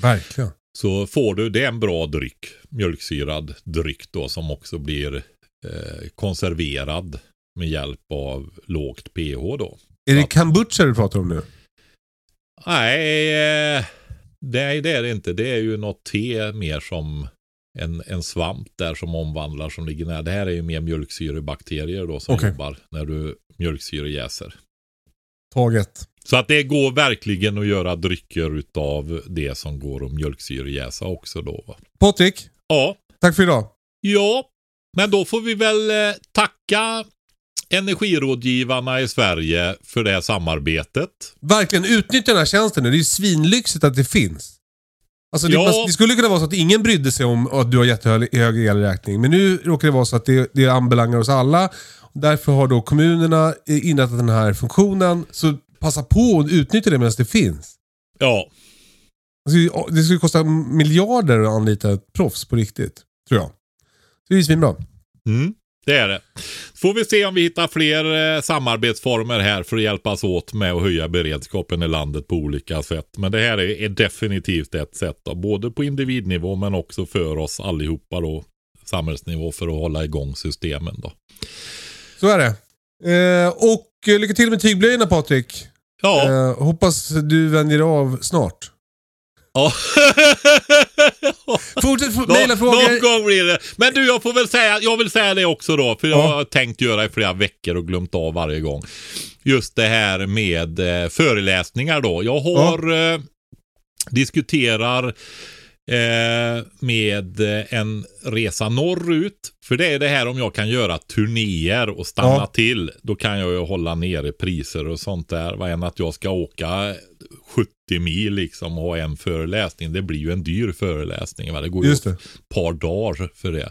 Verkligen. Så får du, det är en bra dryck, mjölksyrad dryck då som också blir eh, konserverad med hjälp av lågt pH då. Är det kombucha du pratar om nu? Nej, eh, nej det är det inte. Det är ju något te mer som en, en svamp där som omvandlar som ligger nära. Det här är ju mer mjölksyrebakterier då som Okej. jobbar när du mjölksyrejäser. Taget. Så att det går verkligen att göra drycker utav det som går att mjölksyrejäsa också då. Patrik, Ja, tack för idag. ja, men då får vi väl eh, tacka energirådgivarna i Sverige för det här samarbetet. Verkligen utnyttja den här tjänsten nu. Det är ju svinlyxigt att det finns. Alltså det, Ja. det skulle kunna vara så att ingen brydde sig om att du har jättehög hög elräkning. Men nu råkar det vara så att det, det anbelangar oss alla. Därför har då kommunerna eh, inrättat den här funktionen. Så passa på att utnyttja det medan det finns. Ja, Alltså, det skulle kosta miljarder att anlita ett proffs på riktigt. Tror jag. Så det är ju svinbra. Mm, det är det. Får vi se om vi hittar fler eh, samarbetsformer här för att hjälpas åt med att höja beredskapen i landet på olika sätt. Men det här är, är definitivt ett sätt, då, både på individnivå men också för oss allihopa då, samhällsnivå för att hålla igång systemen då. Så är det. Eh, och lycka till med tygblöjorna Patrik. Ja, Eh, hoppas du vänjer av snart. Ja. Fortsätt Nå- mejla frågor. Någon gång blir det. Men du, jag får väl säga, jag vill säga det också då, för jag Ja. har tänkt göra i flera veckor och glömt av varje gång. Just det här med eh, föreläsningar då. Jag har eh, diskuterar eh, med eh, en resa norrut. För det är det här om jag kan göra turnéer och stanna Ja. till. Då kan jag ju hålla nere priser och sånt där. Vad än att jag ska åka 70 mil liksom och ha en föreläsning. Det blir ju en dyr föreläsning. Va? Det går ju Just det. ett par dagar för det.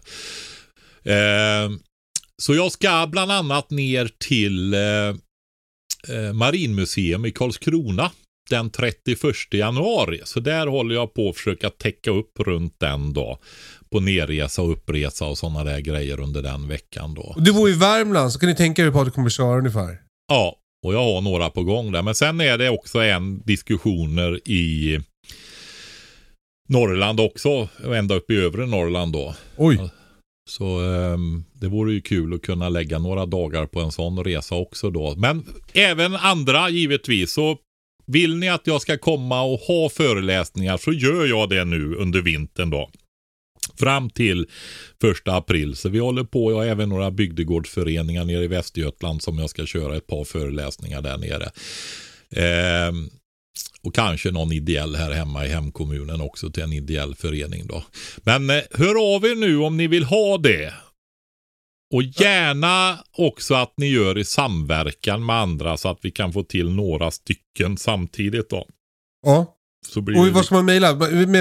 Eh, så jag ska bland annat ner till eh, eh, Marinmuseum i Karlskrona den 31 januari. Så där håller jag på att försöka täcka upp runt den då. På nerresa och uppresa och sådana där grejer under den veckan då. Och Du bor i Värmland, så kan ni tänka er hur Patrik kommer köra ungefär. Ja, och jag har några på gång där. Men sen är det också en diskussioner i Norrland också. Ända upp i övre Norrland då. Oj. Så ehm, det vore ju kul att kunna lägga några dagar på en sån resa också då. Men även andra givetvis. Så vill ni att jag ska komma och ha föreläsningar så gör jag det nu under vintern då. Fram till första april. Så vi håller på. Jag har även några bygdegårdsföreningar nere i Västergötland som jag ska köra ett par föreläsningar där nere. Ehm, och kanske någon ideell här hemma i hemkommunen också till en ideell förening då. Men eh, hör av er nu om ni vill ha det. Och gärna också att ni gör i samverkan med andra så att vi kan få till några stycken samtidigt då. Ja. Och vad ska man mejla?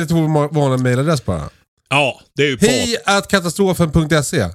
Till vår vanliga mejladress bara. Ja, det är ju på. Hej at katastrofen.se.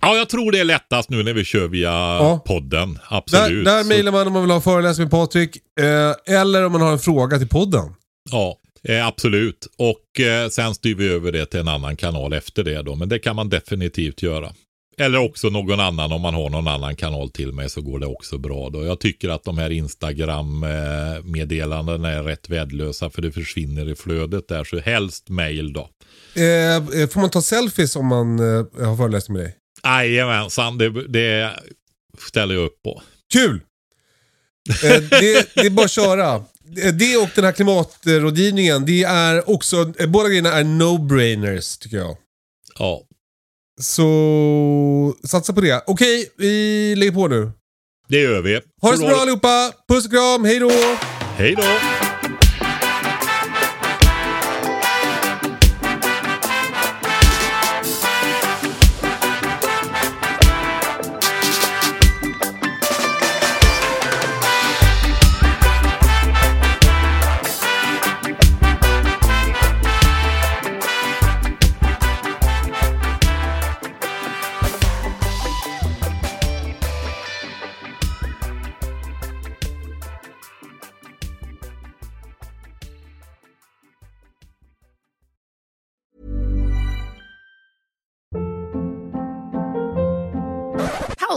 Ja, jag tror det är lättast nu när vi kör via podden. Där, Absolut. där Så- mejlar man om man vill ha föreläsning med Patrik. Eh, eller om man har en fråga till podden. Ja, eh, absolut. Och eh, sen styr vi över det till en annan kanal efter det då. Men det kan man definitivt göra. Eller också någon annan, om man har någon annan kanal till mig så går det också bra då. Jag tycker att de här Instagram-meddelandena är rätt värdelösa för det försvinner i flödet där. Så helst mail då. Eh, eh, får man ta selfies om man eh, har föreläsning med dig? Jajamensan, det, det ställer jag upp på. Kul! Eh, det, det är bara att köra. Eh, Det och den här klimatrådgivningen, det är också, eh, båda grejerna är no-brainers tycker jag. Ja, Så satsa på det. Okej, vi lägger på nu. det gör vi. Ha det så bra allihopa! Puss och kram, hej då! Hej då!